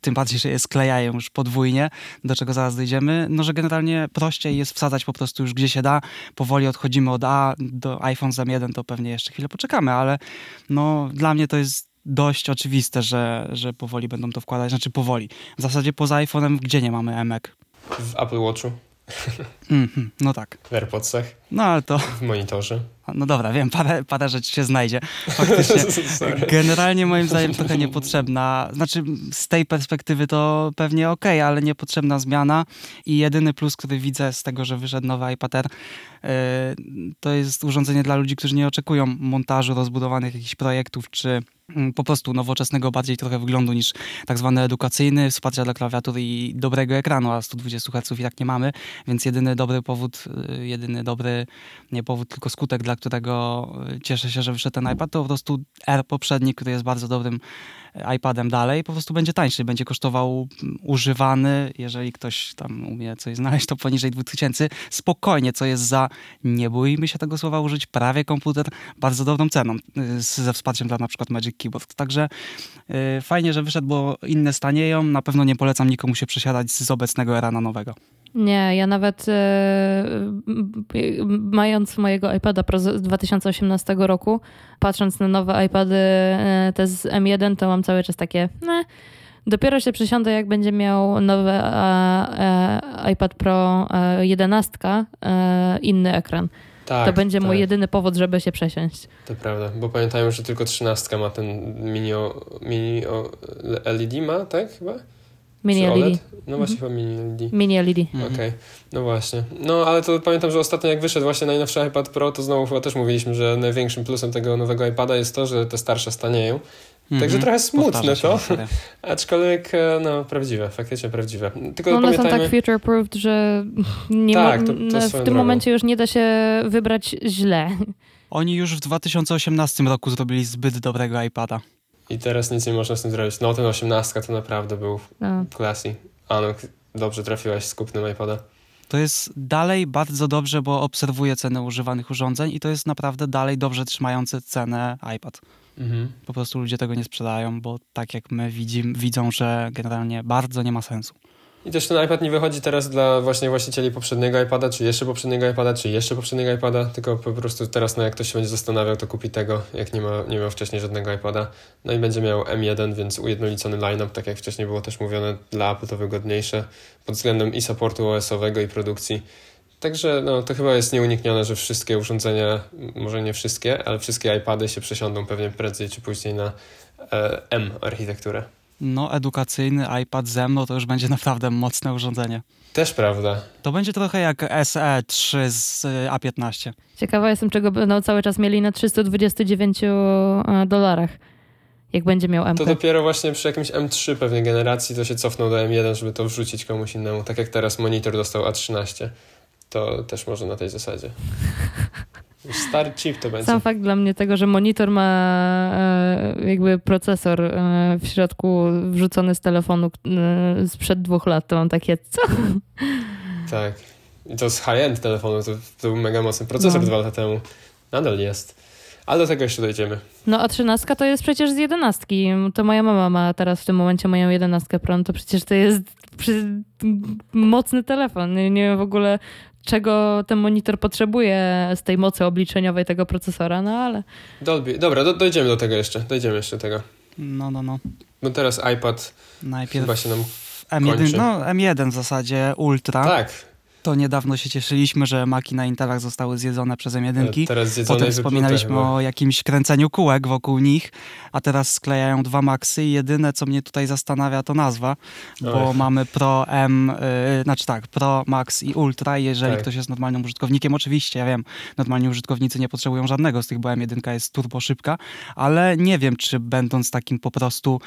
tym bardziej, że je sklejają już podwójnie, do czego zaraz dojdziemy, no że generalnie prościej jest wsadzać po prostu już gdzie się da, powoli odchodzimy od A do iPhone z M1, to pewnie jeszcze chwilę poczekamy, ale no dla mnie to jest dość oczywiste, że, że powoli będą to wkładać. Znaczy powoli. W zasadzie poza iPhone'em gdzie nie mamy emek? W Apple Watchu. Mm -hmm, no tak. W AirPodsach. No ale to... W monitorze. No dobra, wiem, parę, parę rzeczy się znajdzie. Faktycznie. Generalnie moim zdaniem trochę niepotrzebna. Znaczy z tej perspektywy to pewnie ok, ale niepotrzebna zmiana. I jedyny plus, który widzę z tego, że wyszedł nowy iPad Air, yy, to jest urządzenie dla ludzi, którzy nie oczekują montażu rozbudowanych jakichś projektów, czy Mm, po prostu nowoczesnego bardziej trochę wyglądu niż tak zwany edukacyjny, wsparcia dla klawiatury i dobrego ekranu, a 120 Hz i tak nie mamy, więc jedyny dobry powód, y, jedyny dobry, nie powód, tylko skutek, dla którego y, cieszę się, że wyszedł ten iPad, to po prostu R poprzedni, który jest bardzo dobrym iPadem dalej, po prostu będzie tańszy, będzie kosztował mm, używany, jeżeli ktoś tam umie coś znaleźć, to poniżej 2000, spokojnie, co jest za, nie bójmy się tego słowa użyć, prawie komputer bardzo dobrą ceną, y, ze wsparciem dla na przykład Magic Keyboard. Także yy, fajnie, że wyszedł, bo inne stanieją, na pewno nie polecam nikomu się przesiadać z obecnego era na nowego. Nie, ja nawet e, mając mojego iPada z 2018 roku, patrząc na nowe iPady e, te z M1, to mam cały czas takie, ne, Dopiero się przesiądę, jak będzie miał nowy e, e, iPad Pro e, 11, e, inny ekran. Tak, to będzie tak, mój jedyny powód, żeby się przesiąść. To prawda, bo pamiętajmy, że tylko 13 ma ten mini, o, mini o, LED ma, tak chyba? Mini LED. OLED? No właśnie chyba mini LED. Mini LED. Mhm. Okej, no właśnie. No ale to pamiętam, że ostatnio jak wyszedł właśnie najnowszy iPad Pro, to znowu chyba też mówiliśmy, że największym plusem tego nowego iPada jest to, że te starsze stanieją. Także Mhm. trochę smutne to, aczkolwiek e, no prawdziwe, faktycznie prawdziwe. Tylko No one są pamiętajmy, tak future-proofed, że nie Tak, mo- to- to no, w tym drogą. momencie już nie da się wybrać źle. Oni już w 2018 roku zrobili zbyt dobrego iPada. I teraz nic nie można z tym zrobić. No ten 18 to naprawdę był No. classy. Anuk, dobrze trafiłaś z kupnem iPada. To jest dalej bardzo dobrze, bo obserwuję cenę używanych urządzeń i to jest naprawdę dalej dobrze trzymający cenę iPad. Mhm. Po prostu ludzie tego nie sprzedają, bo tak jak my widzim, widzą, że generalnie bardzo nie ma sensu. I też ten iPad nie wychodzi teraz dla właśnie właścicieli poprzedniego iPada, czy jeszcze poprzedniego iPada, czy jeszcze poprzedniego iPada, tylko po prostu teraz, no jak ktoś się będzie zastanawiał, to kupi tego, jak nie, ma, nie miał wcześniej żadnego iPada. No i będzie miał M1, więc ujednolicony line-up, tak jak wcześniej było też mówione, dla Apple to wygodniejsze pod względem i supportu OS-owego i produkcji. Także no, to chyba jest nieuniknione, że wszystkie urządzenia, może nie wszystkie, ale wszystkie iPady się przesiądą pewnie prędzej czy później na e, M architekturę. No, edukacyjny iPad ze mną to już będzie naprawdę mocne urządzenie. Też prawda. To będzie trochę jak SE3 z y, A15. Ciekawa jestem, czego będą cały czas mieli na 329 e, dolarach, jak będzie miał M. To dopiero właśnie przy jakimś M3 pewnej generacji to się cofnął do M1, żeby to wrzucić komuś innemu. Tak jak teraz monitor dostał A13. To też może na tej zasadzie. Już stary chip to będzie. Sam fakt dla mnie tego, że monitor ma e, jakby procesor e, w środku wrzucony z telefonu e, sprzed dwóch lat, to mam takie, co? Tak. I to z high-end telefonu, to, to był mega mocny procesor No. dwa lata temu. Nadal jest. Ale do tego jeszcze dojdziemy. No a trzynastka to jest przecież z jedenastki. To moja mama ma teraz w tym momencie moją jedenastkę Pro, no to przecież to jest mocny telefon. Nie, nie wiem w ogóle czego ten monitor potrzebuje z tej mocy obliczeniowej tego procesora, no ale Dolby. Dobra, do, dojdziemy do tego jeszcze. Dojdziemy jeszcze do tego. No, no, no. Bo teraz iPad Najpierw chyba się nam... M1, kończy. no M1 w zasadzie Ultra. Tak. To niedawno się cieszyliśmy, że maki na Intelach zostały zjedzone przez M1. Teraz Potem wspominaliśmy chyba. o jakimś kręceniu kółek wokół nich, a teraz sklejają dwa maksy i jedyne, co mnie tutaj zastanawia, to nazwa, bo Oj. mamy Pro M, yy, znaczy tak, Pro Max i Ultra. Jeżeli Tak. ktoś jest normalnym użytkownikiem, oczywiście, ja wiem, normalni użytkownicy nie potrzebują żadnego z tych, bo M1 jest turbo szybka, ale nie wiem, czy będąc takim po prostu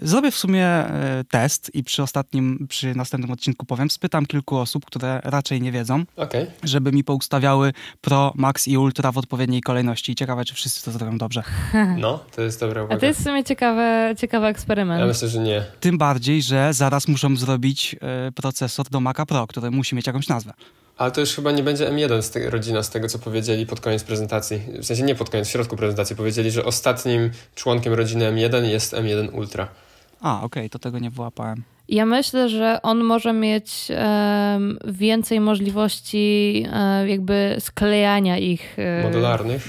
Zrobię w sumie yy, test i przy ostatnim, przy następnym odcinku powiem, spytam kilku osób, które raczej nie wiedzą, Okej. żeby mi poustawiały Pro, Max i Ultra w odpowiedniej kolejności. Ciekawe, czy wszyscy to zrobią dobrze. No, to jest dobra a uwaga. to jest w sumie ciekawe, ciekawy eksperyment. Ja myślę, że nie. Tym bardziej, że zaraz muszą zrobić e, procesor do Maca Pro, który musi mieć jakąś nazwę. Ale to już chyba nie będzie M1 z tego, rodzina z tego, co powiedzieli pod koniec prezentacji. W sensie nie pod koniec, w środku prezentacji. Powiedzieli, że ostatnim członkiem rodziny M1 jest M1 Ultra. A, okej, to tego nie wyłapałem. Ja myślę, że on może mieć więcej możliwości e, jakby sklejania ich. e, Modularnych.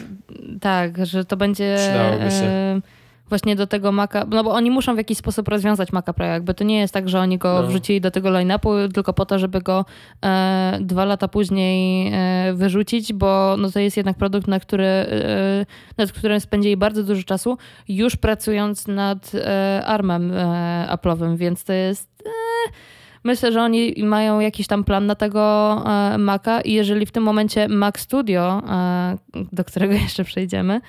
Tak, że to będzie Przydałoby się. Właśnie do tego Maca, no bo oni muszą w jakiś sposób rozwiązać Maca Pro, jakby to nie jest tak, że oni go No. wrzucili do tego line-upu tylko po to, żeby go e, dwa lata później e, wyrzucić, bo no to jest jednak produkt, na który, e, nad którym spędzili bardzo dużo czasu, już pracując nad e, ARMem e, Apple'owym, więc to jest... E, Myślę, że oni mają jakiś tam plan na tego Maca i jeżeli w tym momencie Mac Studio, do którego jeszcze przejdziemy,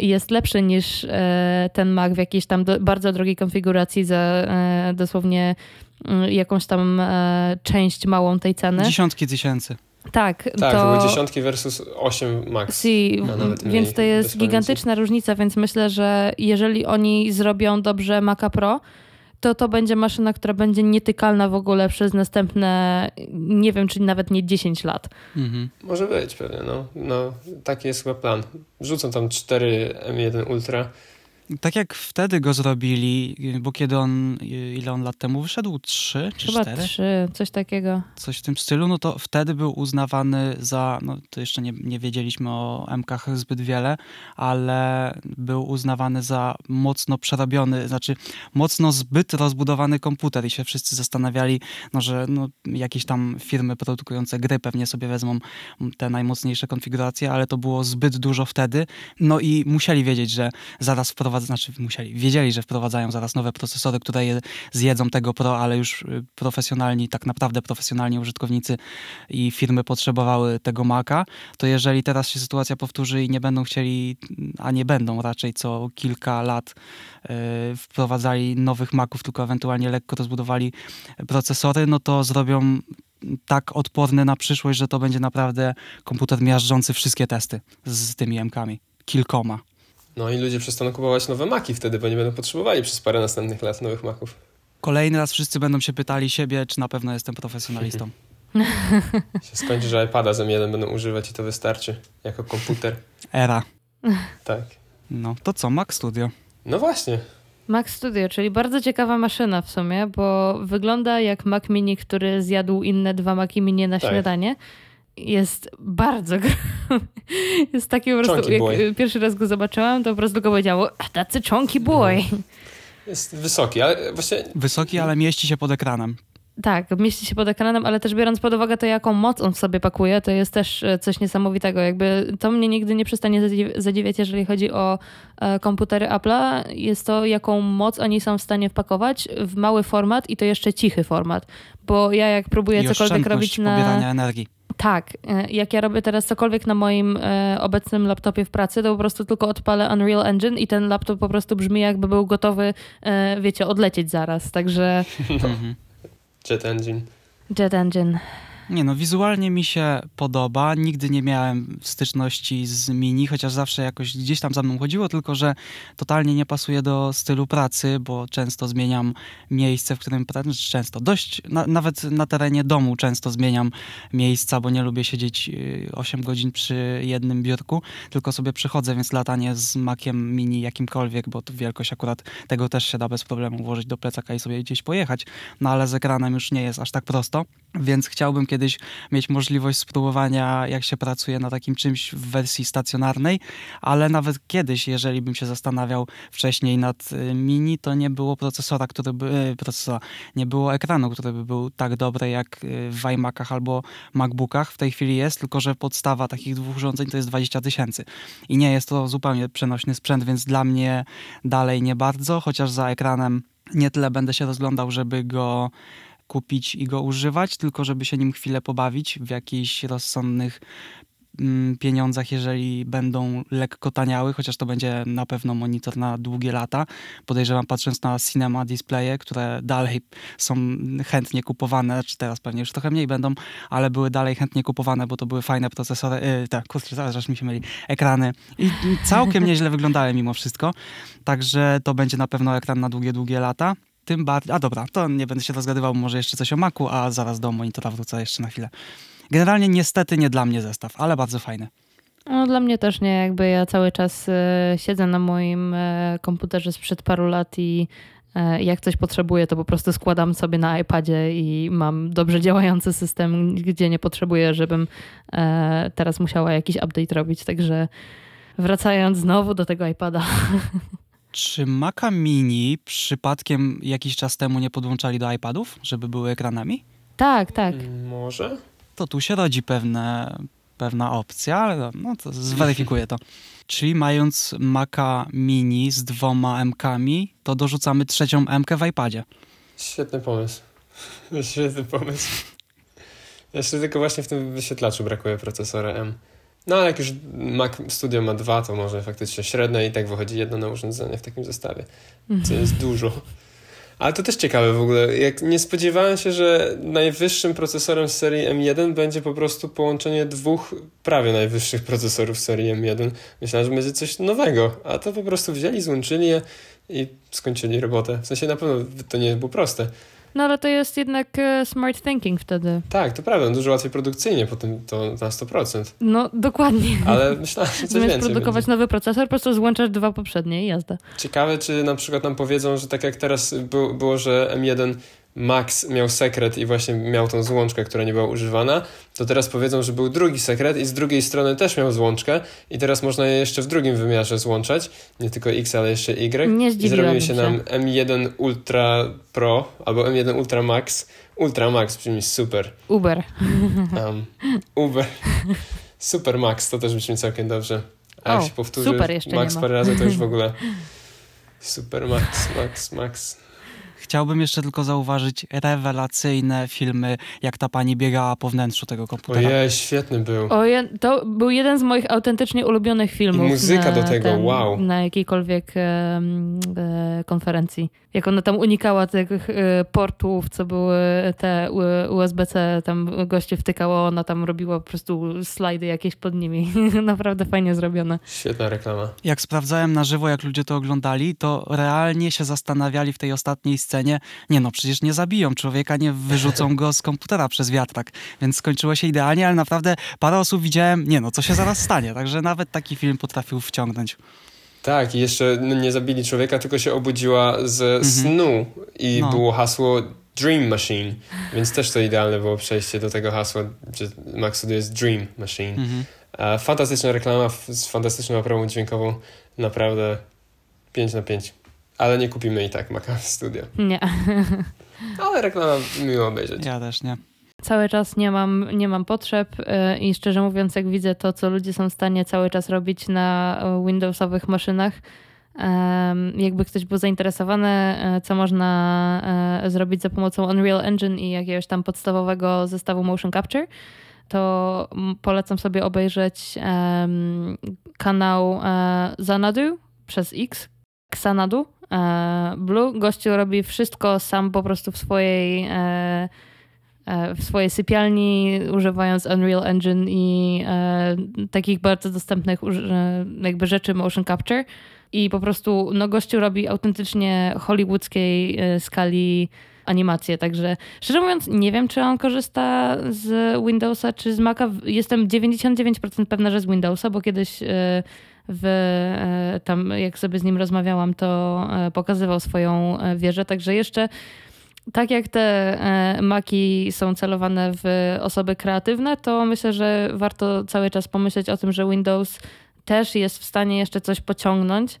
jest lepszy niż e, ten Mac w jakiejś tam do, bardzo drogiej konfiguracji za e, dosłownie mm, jakąś tam e, część małą tej ceny. Dziesiątki tysięcy. Tak, Tak, to... były dziesiątki versus 8 max. Si, więc to jest gigantyczna różnica, więc myślę, że jeżeli oni zrobią dobrze Maca Pro, to to będzie maszyna, która będzie nietykalna w ogóle przez następne, nie wiem, czy nawet nie 10 lat. Mhm. Może być pewnie, no. no. Taki jest chyba plan. Wrzucą tam 4 M1 Ultra. Tak jak wtedy go zrobili, bo kiedy on, ile on lat temu wyszedł? Trzy czy Chyba cztery? trzy, coś takiego. Coś w tym stylu, no to wtedy był uznawany za, no to jeszcze nie, nie wiedzieliśmy o MKach zbyt wiele, ale był uznawany za mocno przerobiony, znaczy mocno zbyt rozbudowany komputer i się wszyscy zastanawiali, no że no, jakieś tam firmy produkujące gry pewnie sobie wezmą te najmocniejsze konfiguracje, ale to było zbyt dużo wtedy, no i musieli wiedzieć, że zaraz znaczy musieli, wiedzieli, że wprowadzają zaraz nowe procesory, które je zjedzą tego Pro, ale już y, profesjonalni, tak naprawdę profesjonalni użytkownicy i firmy potrzebowały tego Maca, to jeżeli teraz się sytuacja powtórzy i nie będą chcieli, a nie będą raczej co kilka lat y, wprowadzali nowych Maców, tylko ewentualnie lekko rozbudowali procesory, no to zrobią tak odporny na przyszłość, że to będzie naprawdę komputer miażdżący wszystkie testy z tymi M-kami. Kilkoma. No i ludzie przestaną kupować nowe Maki wtedy, bo nie będą potrzebowali przez parę następnych lat nowych Maków. Kolejny raz wszyscy będą się pytali siebie, czy na pewno jestem profesjonalistą. się skończy, że iPada z M1 będą używać i to wystarczy jako komputer. Era. Tak. No to co, Mac Studio? No właśnie. Mac Studio, czyli bardzo ciekawa maszyna w sumie, bo wygląda jak Mac Mini, który zjadł inne dwa Maci Mini na Tak. śniadanie. Jest bardzo Jest taki po prostu, Chunky jak boy. pierwszy raz go zobaczyłam, to po prostu go powiedziało, that's a chunky boy. Jest wysoki, ale właśnie Wysoki, ale mieści się pod ekranem. Tak, mieści się pod ekranem, ale też biorąc pod uwagę to, jaką moc on w sobie pakuje, to jest też e, coś niesamowitego. Jakby to mnie nigdy nie przestanie zadziw- zadziwiać, jeżeli chodzi o e, komputery Apple'a. Jest to, jaką moc oni są w stanie wpakować w mały format i to jeszcze cichy format. Bo ja jak próbuję I cokolwiek robić na... pobierania energii. Tak, e, jak ja robię teraz cokolwiek na moim e, obecnym laptopie w pracy, to po prostu tylko odpalę Unreal Engine i ten laptop po prostu brzmi jakby był gotowy, e, wiecie, odlecieć zaraz. Także Mhm. Jet Engine. Jet Engine. Nie no, wizualnie mi się podoba. Nigdy nie miałem styczności z mini, chociaż zawsze jakoś gdzieś tam za mną chodziło, tylko że totalnie nie pasuje do stylu pracy, bo często zmieniam miejsce, w którym pracuję. Znaczy Często, dość, na, nawet na terenie domu często zmieniam miejsca, bo nie lubię siedzieć y, 8 godzin przy jednym biurku, tylko sobie przychodzę, więc latanie z makiem mini jakimkolwiek, bo wielkość akurat tego też się da bez problemu włożyć do plecaka i sobie gdzieś pojechać, no ale z ekranem już nie jest aż tak prosto, więc chciałbym kiedyś mieć możliwość spróbowania, jak się pracuje na takim czymś w wersji stacjonarnej, ale nawet kiedyś, jeżeli bym się zastanawiał wcześniej nad y, mini, to nie było procesora, który by, y, procesora, nie było ekranu, który by był tak dobry jak y, w iMacach albo MacBookach. W tej chwili jest, tylko że podstawa takich dwóch urządzeń to jest 20 tysięcy. I nie jest to zupełnie przenośny sprzęt, więc dla mnie dalej nie bardzo, chociaż za ekranem nie tyle będę się rozglądał, żeby go kupić i go używać, tylko żeby się nim chwilę pobawić w jakichś rozsądnych mm, pieniądzach, jeżeli będą lekko taniały, chociaż to będzie na pewno monitor na długie lata. Podejrzewam, patrząc na cinema displaye, które dalej są chętnie kupowane, znaczy teraz pewnie już trochę mniej będą, ale były dalej chętnie kupowane, bo to były fajne procesory, yy, tak, kurczę, zaraz mi się myli, ekrany i całkiem nieźle wyglądały mimo wszystko, także to będzie na pewno ekran na długie, długie lata. Tym bardziej, a dobra, to nie będę się rozgadywał, może jeszcze coś o Macu, a zaraz do monitora wrócę jeszcze na chwilę. Generalnie niestety nie dla mnie zestaw, ale bardzo fajny. No, dla mnie też nie, jakby ja cały czas e, siedzę na moim e, komputerze sprzed paru lat i e, jak coś potrzebuję, to po prostu składam sobie na iPadzie i mam dobrze działający system, gdzie nie potrzebuję, żebym teraz musiała jakiś update robić. Także wracając znowu do tego iPada. Czy Maca Mini przypadkiem jakiś czas temu nie podłączali do iPadów, żeby były ekranami? tak, tak. Mm, Może? To tu się rodzi pewne, pewna opcja, ale no to zweryfikuję to. Czyli mając Maca Mini z dwoma M-kami, to dorzucamy trzecią M-kę w iPadzie. Świetny pomysł. Świetny pomysł. Jeszcze tylko właśnie w tym wyświetlaczu brakuje procesora M. No ale jak już Mac Studio ma dwa, to może faktycznie średnie i tak wychodzi jedno na urządzenie w takim zestawie, co jest dużo. Ale to też ciekawe w ogóle. Jak nie spodziewałem się, że najwyższym procesorem serii M1 będzie po prostu połączenie dwóch prawie najwyższych procesorów serii M1. Myślałem, że będzie coś nowego, a to po prostu wzięli, złączyli je i skończyli robotę. W sensie na pewno to nie było proste, No ale to jest jednak e, smart thinking wtedy. Tak, to prawda, dużo łatwiej produkcyjnie potem to na 100%. No dokładnie. Ale myślałem, że coś Zamiast więcej produkować będzie. nowy procesor, po prostu złączasz dwa poprzednie i jazda. Ciekawe, czy na przykład nam powiedzą, że tak jak teraz było, że M1 Max miał sekret i właśnie miał tą złączkę, która nie była używana, to teraz powiedzą, że był drugi sekret i z drugiej strony też miał złączkę i teraz można je jeszcze w drugim wymiarze złączać, nie tylko X, ale jeszcze Y. Nie I zrobił się się. nam M1 Ultra Pro albo M1 Ultra Max. Ultra Max brzmi super. Uber. Um, Uber. Super Max to też brzmi całkiem dobrze. A O, jak się powtórzy super Max parę razy, to już w ogóle Super Max, Max, Max. Chciałbym jeszcze tylko zauważyć rewelacyjne filmy, jak ta pani biegała po wnętrzu tego komputera. Ojej, świetny był. O, ja, to był jeden z moich autentycznie ulubionych filmów. I muzyka na do tego, ten, wow. Na jakiejkolwiek em, e, konferencji. Jak ona tam unikała tych e, portów, co były te USB-C, tam goście wtykało, ona tam robiła po prostu slajdy jakieś pod nimi. Naprawdę fajnie zrobione. Świetna reklama. Jak sprawdzałem na żywo, jak ludzie to oglądali, to realnie się zastanawiali w tej ostatniej scenie, nie no, przecież nie zabiją człowieka, nie wyrzucą go z komputera przez wiatrak. Więc skończyło się idealnie, ale naprawdę parę osób widziałem, nie no, co się zaraz stanie. Także nawet taki film potrafił wciągnąć. Tak, i jeszcze no, nie zabili człowieka, tylko się obudziła ze snu i No. było hasło Dream Machine, więc też to idealne było przejście do tego hasła, że Max to jest Dream Machine. Mhm. Fantastyczna reklama z fantastyczną oprawą dźwiękową, naprawdę 5 na 5. Ale nie kupimy i tak Maca Studio. Nie. Ale reklama miło obejrzeć. Ja też nie. Cały czas nie mam, nie mam potrzeb e, i szczerze mówiąc, jak widzę to, co ludzie są w stanie cały czas robić na e, Windowsowych maszynach, jakby ktoś był zainteresowany, e, co można e, zrobić za pomocą Unreal Engine i jakiegoś tam podstawowego zestawu motion capture, to polecam sobie obejrzeć kanał e, Zanadu przez X, Xanadu. E, Blue. Gościu robi wszystko sam po prostu w swojej e, e, w swojej sypialni, używając Unreal Engine i takich bardzo dostępnych jakby rzeczy motion capture. I po prostu no, gościu robi autentycznie hollywoodzkiej skali animacje, także szczerze mówiąc nie wiem, czy on korzysta z Windowsa czy z Maca. Jestem 99% pewna, że z Windowsa, bo kiedyś w, e, tam jak sobie z nim rozmawiałam, to e, pokazywał swoją e, wieżę, także jeszcze tak jak te maki są celowane w osoby kreatywne, to myślę, że warto cały czas pomyśleć o tym, że Windows też jest w stanie jeszcze coś pociągnąć,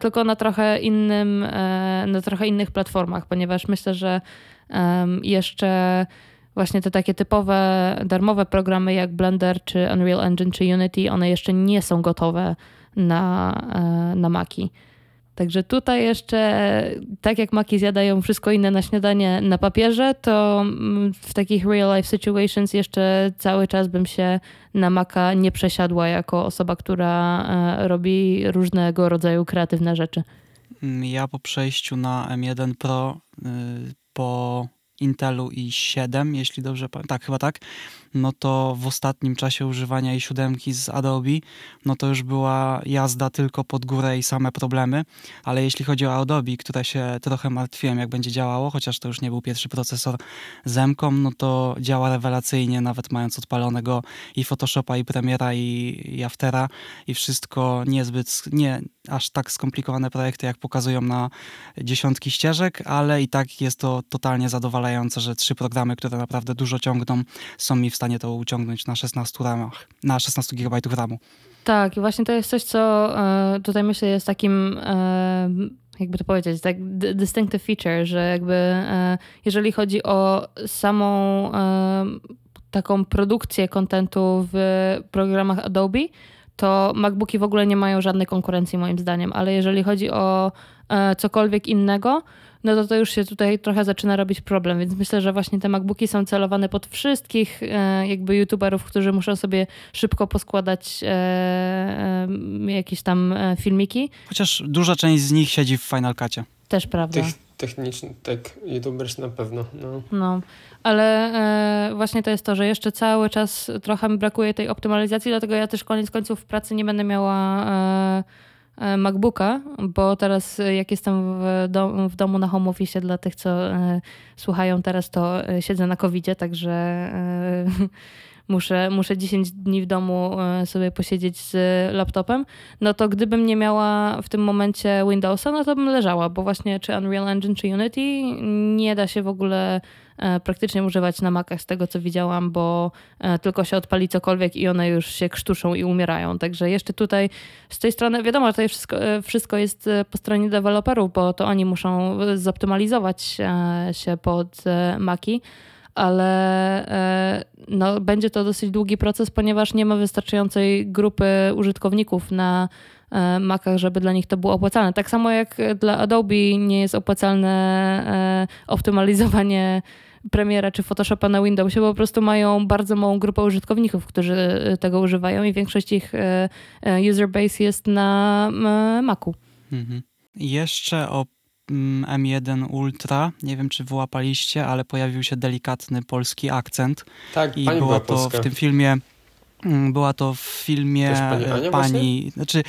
tylko na trochę innym, na trochę innych platformach, ponieważ myślę, że jeszcze właśnie te takie typowe darmowe programy jak Blender czy Unreal Engine czy Unity, one jeszcze nie są gotowe na, e, na Maki. Także tutaj jeszcze, tak jak maki zjadają wszystko inne na śniadanie na papierze, to mm, w takich real life situations jeszcze cały czas bym się na maka nie przesiadła jako osoba, która e, robi różnego rodzaju kreatywne rzeczy. Ja po przejściu na M1 Pro y, po Intelu i7, jeśli dobrze pamiętam, tak, chyba tak, no to w ostatnim czasie używania i7 z Adobe, no to już była jazda tylko pod górę i same problemy, ale jeśli chodzi o Adobe, które się trochę martwiłem, jak będzie działało, chociaż to już nie był pierwszy procesor z M-ką, no to działa rewelacyjnie, nawet mając odpalonego i Photoshopa, i Premiera, i, i Aftera, i wszystko niezbyt, nie aż tak skomplikowane projekty, jak pokazują na dziesiątki ścieżek, ale i tak jest to totalnie zadowalające, że trzy programy, które naprawdę dużo ciągną, są mi w stanie to uciągnąć na 16 ramach, na 16 GB RAMu. Tak, i właśnie to jest coś, co e, tutaj myślę jest takim, e, jakby to powiedzieć, tak distinctive feature, że jakby e, jeżeli chodzi o samą taką produkcję kontentu w programach Adobe, to MacBooki w ogóle nie mają żadnej konkurencji moim zdaniem, ale jeżeli chodzi o cokolwiek innego, no to to już się tutaj trochę zaczyna robić problem, więc myślę, że właśnie te MacBooki są celowane pod wszystkich e, jakby youtuberów, którzy muszą sobie szybko poskładać e, e, jakieś tam e, filmiki. Chociaż duża część z nich siedzi w Final Cutie. Też prawda. Tych technicznych, tak, youtubers na pewno, no. No, ale e, właśnie to jest to, że jeszcze cały czas trochę mi brakuje tej optymalizacji, dlatego ja też koniec końców w pracy nie będę miała e, MacBooka, bo teraz jak jestem w, dom, w domu na home office dla tych, co e, słuchają teraz, to e, siedzę na covid także e, muszę, muszę 10 dni w domu e, sobie posiedzieć z laptopem, no to gdybym nie miała w tym momencie Windowsa, no to bym leżała, bo właśnie czy Unreal Engine, czy Unity nie da się w ogóle e, praktycznie używać na Macach z tego, co widziałam, bo e, tylko się odpali cokolwiek i one już się krztuszą i umierają. Także jeszcze tutaj z tej strony, wiadomo, że tutaj wszystko, wszystko jest po stronie deweloperów, bo to oni muszą zoptymalizować się pod Maki, ale e, no, będzie to dosyć długi proces, ponieważ nie ma wystarczającej grupy użytkowników na e, Macach, żeby dla nich to było opłacalne. Tak samo jak dla Adobe nie jest opłacalne e, optymalizowanie Premiera czy Photoshopa na Windowsie, bo po prostu mają bardzo małą grupę użytkowników, którzy tego używają i większość ich user base jest na Macu. Mhm. Jeszcze o M1 Ultra. Nie wiem, czy wyłapaliście, ale pojawił się delikatny polski akcent. Tak, I pani było to polska. w tym filmie. Mm, była to w filmie pani, Ania pani znaczy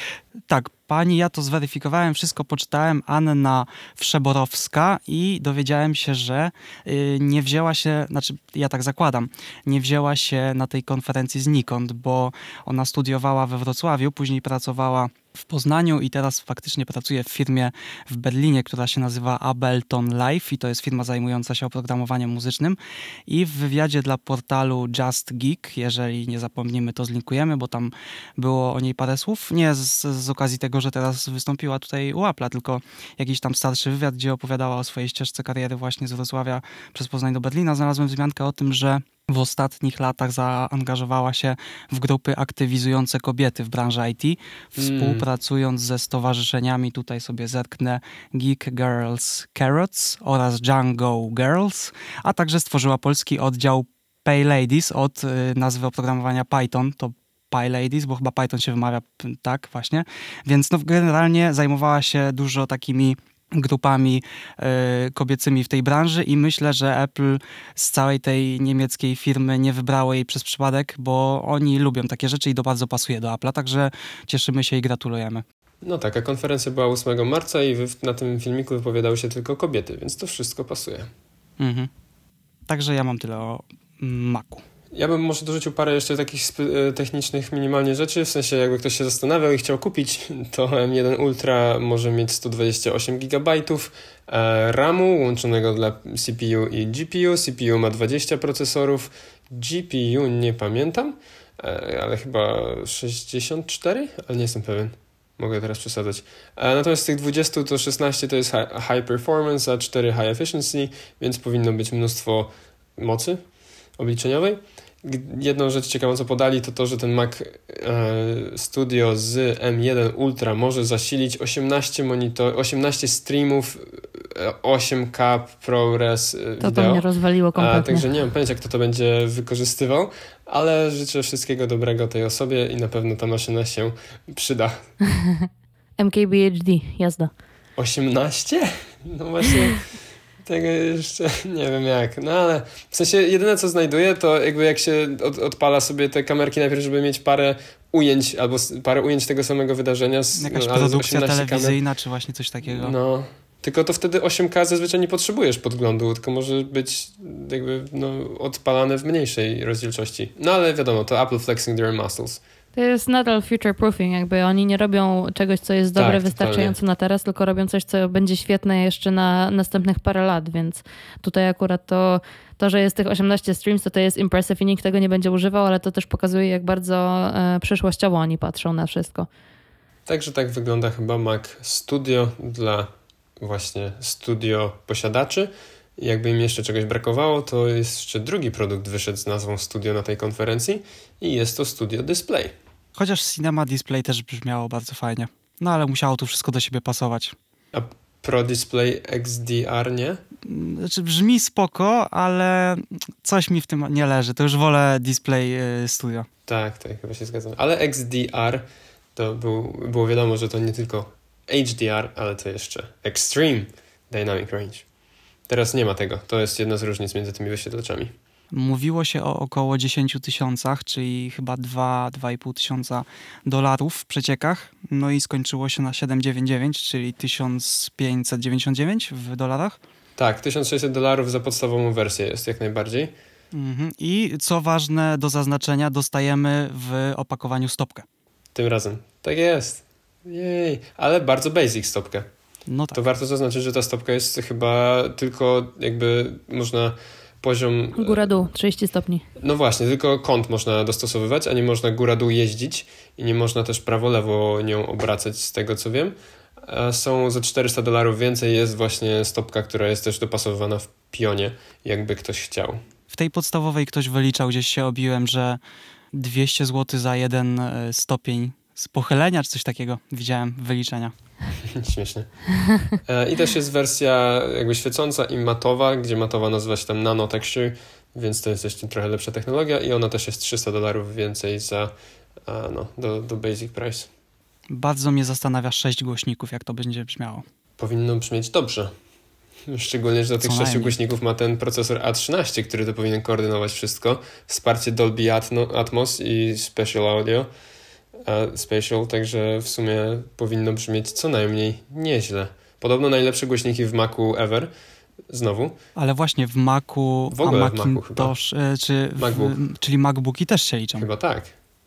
tak, pani, ja to zweryfikowałem, wszystko poczytałem, Anna Wszeborowska i dowiedziałem się, że y, nie wzięła się, znaczy ja tak zakładam, nie wzięła się na tej konferencji znikąd, bo ona studiowała we Wrocławiu, później pracowała w Poznaniu i teraz faktycznie pracuje w firmie w Berlinie, która się nazywa Ableton Live i to jest firma zajmująca się oprogramowaniem muzycznym. I w wywiadzie dla portalu Just Geek, jeżeli nie zapomnimy, to zlinkujemy, bo tam było o niej parę słów. Nie z, z okazji tego, że teraz wystąpiła tutaj u Apple'a, tylko jakiś tam starszy wywiad, gdzie opowiadała o swojej ścieżce kariery właśnie z Wrocławia przez Poznań do Berlina. Znalazłem wzmiankę o tym, że w ostatnich latach zaangażowała się w grupy aktywizujące kobiety w branży IT, współpracując ze stowarzyszeniami, tutaj sobie zerknę, Geek Girls Carrots oraz Django Girls, a także stworzyła polski oddział Pay Ladies od y, nazwy oprogramowania Python, to Py Ladies, bo chyba Python się wymawia tak właśnie, więc no, generalnie zajmowała się dużo takimi grupami y, kobiecymi w tej branży i myślę, że Apple z całej tej niemieckiej firmy nie wybrało jej przez przypadek, bo oni lubią takie rzeczy i to bardzo pasuje do Apple'a, także cieszymy się i gratulujemy. No tak, a konferencja była 8 marca i na tym filmiku wypowiadały się tylko kobiety, więc to wszystko pasuje. Mhm. Także ja mam tyle o Macu. Ja bym może dorzucił parę jeszcze takich e, technicznych minimalnie rzeczy, w sensie jakby ktoś się zastanawiał i chciał kupić, to M1 Ultra może mieć 128 GB e, RAMu łączonego dla CPU i GPU. CPU ma 20 procesorów, GPU nie pamiętam, e, ale chyba 64, ale nie jestem pewien. Mogę teraz przesadzać. Natomiast z tych 20 to 16 to jest high performance, a 4 high efficiency, więc powinno być mnóstwo mocy obliczeniowej jedną rzecz ciekawą, co podali, to to, że ten Mac e, Studio z M1 Ultra może zasilić 18 monitor, 18 streamów 8K e, ProRes e, to wideo. To mnie rozwaliło kompletnie. A, także nie mam pojęcia, kto to będzie wykorzystywał, ale życzę wszystkiego dobrego tej osobie i na pewno ta maszyna się przyda. MKBHD, jazda. 18? No właśnie... Tego jeszcze nie wiem jak. No ale w sensie jedyne co znajduję to jakby jak się od, odpala sobie te kamerki najpierw, żeby mieć parę ujęć albo parę ujęć tego samego wydarzenia. Z, Jakaś no, produkcja telewizyjna kamer. czy właśnie coś takiego. No. Tylko to wtedy 8K zazwyczaj nie potrzebujesz podglądu, tylko może być jakby no, odpalane w mniejszej rozdzielczości. No ale wiadomo, to Apple flexing their muscles. To jest nadal future proofing, jakby oni nie robią czegoś, co jest dobre, tak, wystarczająco totalnie. na teraz, tylko robią coś, co będzie świetne jeszcze na następnych parę lat, więc tutaj akurat to, to że jest tych 18 streams, to to jest impressive i nikt tego nie będzie używał, ale to też pokazuje, jak bardzo e, przyszłościowo oni patrzą na wszystko. Także tak wygląda chyba Mac Studio dla właśnie studio posiadaczy. Jakby im jeszcze czegoś brakowało, to jeszcze drugi produkt wyszedł z nazwą Studio na tej konferencji i jest to Studio Display. Chociaż Cinema Display też brzmiało bardzo fajnie. No ale musiało tu wszystko do siebie pasować. A Pro Display XDR nie? Znaczy brzmi spoko, ale coś mi w tym nie leży. To już wolę Display y, Studio. Tak, tak, chyba się zgadzam. Ale XDR to był, było wiadomo, że to nie tylko HDR, ale to jeszcze Extreme Dynamic Range. Teraz nie ma tego. To jest jedna z różnic między tymi wyświetlaczami. Mówiło się o około 10 tysiącach, czyli chyba 2-2,5 tysiąca dolarów w przeciekach. No i skończyło się na 799, czyli 1599 w dolarach. Tak, 1600 dolarów za podstawową wersję jest jak najbardziej. Mhm. I co ważne do zaznaczenia, dostajemy w opakowaniu stopkę. Tym razem. Tak jest. Jej, ale bardzo basic stopkę. No tak. To warto zaznaczyć, że ta stopka jest chyba tylko jakby można poziom... Góra-dół, 30 stopni. No właśnie, tylko kąt można dostosowywać, a nie można góra-dół jeździć i nie można też prawo-lewo nią obracać z tego co wiem. A są za 400 dolarów więcej jest właśnie stopka, która jest też dopasowywana w pionie, jakby ktoś chciał. W tej podstawowej ktoś wyliczał, gdzieś się obiłem, że 200 zł za jeden e, stopień z pochylenia czy coś takiego. Widziałem wyliczenia. Śmiesznie. E, I też jest wersja jakby świecąca i matowa, gdzie matowa nazywa się tam Nano Texture, więc to jest jeszcze trochę lepsza technologia i ona też jest 300 dolarów więcej za no, do, do basic price. Bardzo mnie zastanawia sześć głośników, jak to będzie brzmiało. Powinno brzmieć dobrze. Szczególnie, że do tych sześciu głośników ma ten procesor A13, który to powinien koordynować wszystko. Wsparcie Dolby Atmos i Special Audio Spatial, także w sumie powinno brzmieć co najmniej nieźle. Podobno najlepsze głośniki w Macu ever. Znowu. Ale właśnie w Macu, w ogóle a Macintosh, w Macu e, czy w, MacBook. czyli MacBooki też się liczą. Chyba tak.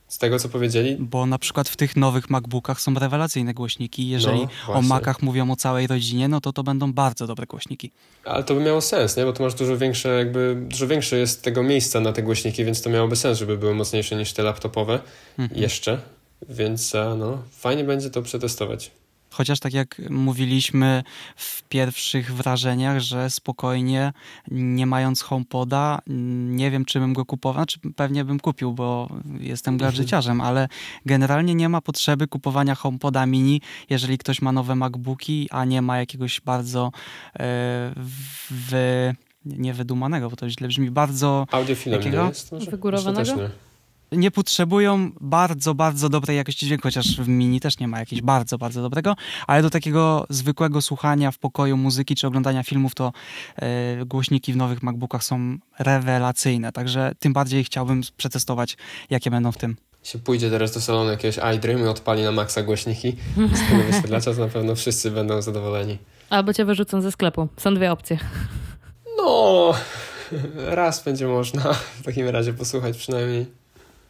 Z tego, co powiedzieli. Bo na przykład w tych nowych MacBookach są rewelacyjne głośniki. Jeżeli no, o Macach mówią o całej rodzinie, no to to będą bardzo dobre głośniki. Ale to by miało sens, nie? Bo tu masz dużo większe, jakby, dużo większe jest tego miejsca na te głośniki, więc to miałoby sens, żeby były mocniejsze niż te laptopowe. Mhm. Jeszcze. Więc e, no, fajnie będzie to przetestować. Chociaż tak jak mówiliśmy w pierwszych wrażeniach, że spokojnie, nie mając HomePoda, nie wiem, czy bym go kupował. Znaczy, pewnie bym kupił, bo jestem gadżeciarzem, ale generalnie nie ma potrzeby kupowania HomePoda mini, jeżeli ktoś ma nowe MacBooki, a nie ma jakiegoś bardzo yy, wy, nie wydumanego, bo to źle brzmi, bardzo... Audiofilem jakiego? nie jest? Wygórowanego? Nie potrzebują bardzo, bardzo dobrej jakości dźwięku, chociaż w mini też nie ma jakiegoś bardzo, bardzo dobrego, ale do takiego zwykłego słuchania w pokoju muzyki czy oglądania filmów to e, głośniki w nowych MacBookach są rewelacyjne, także tym bardziej chciałbym przetestować, jakie będą w tym. Się pójdzie teraz do salonu jakiegoś iDream i odpali na maksa głośniki z tego wyświetlacza, to na pewno wszyscy będą zadowoleni. Albo cię wyrzucą ze sklepu. Są dwie opcje. No, raz będzie można w takim razie posłuchać przynajmniej.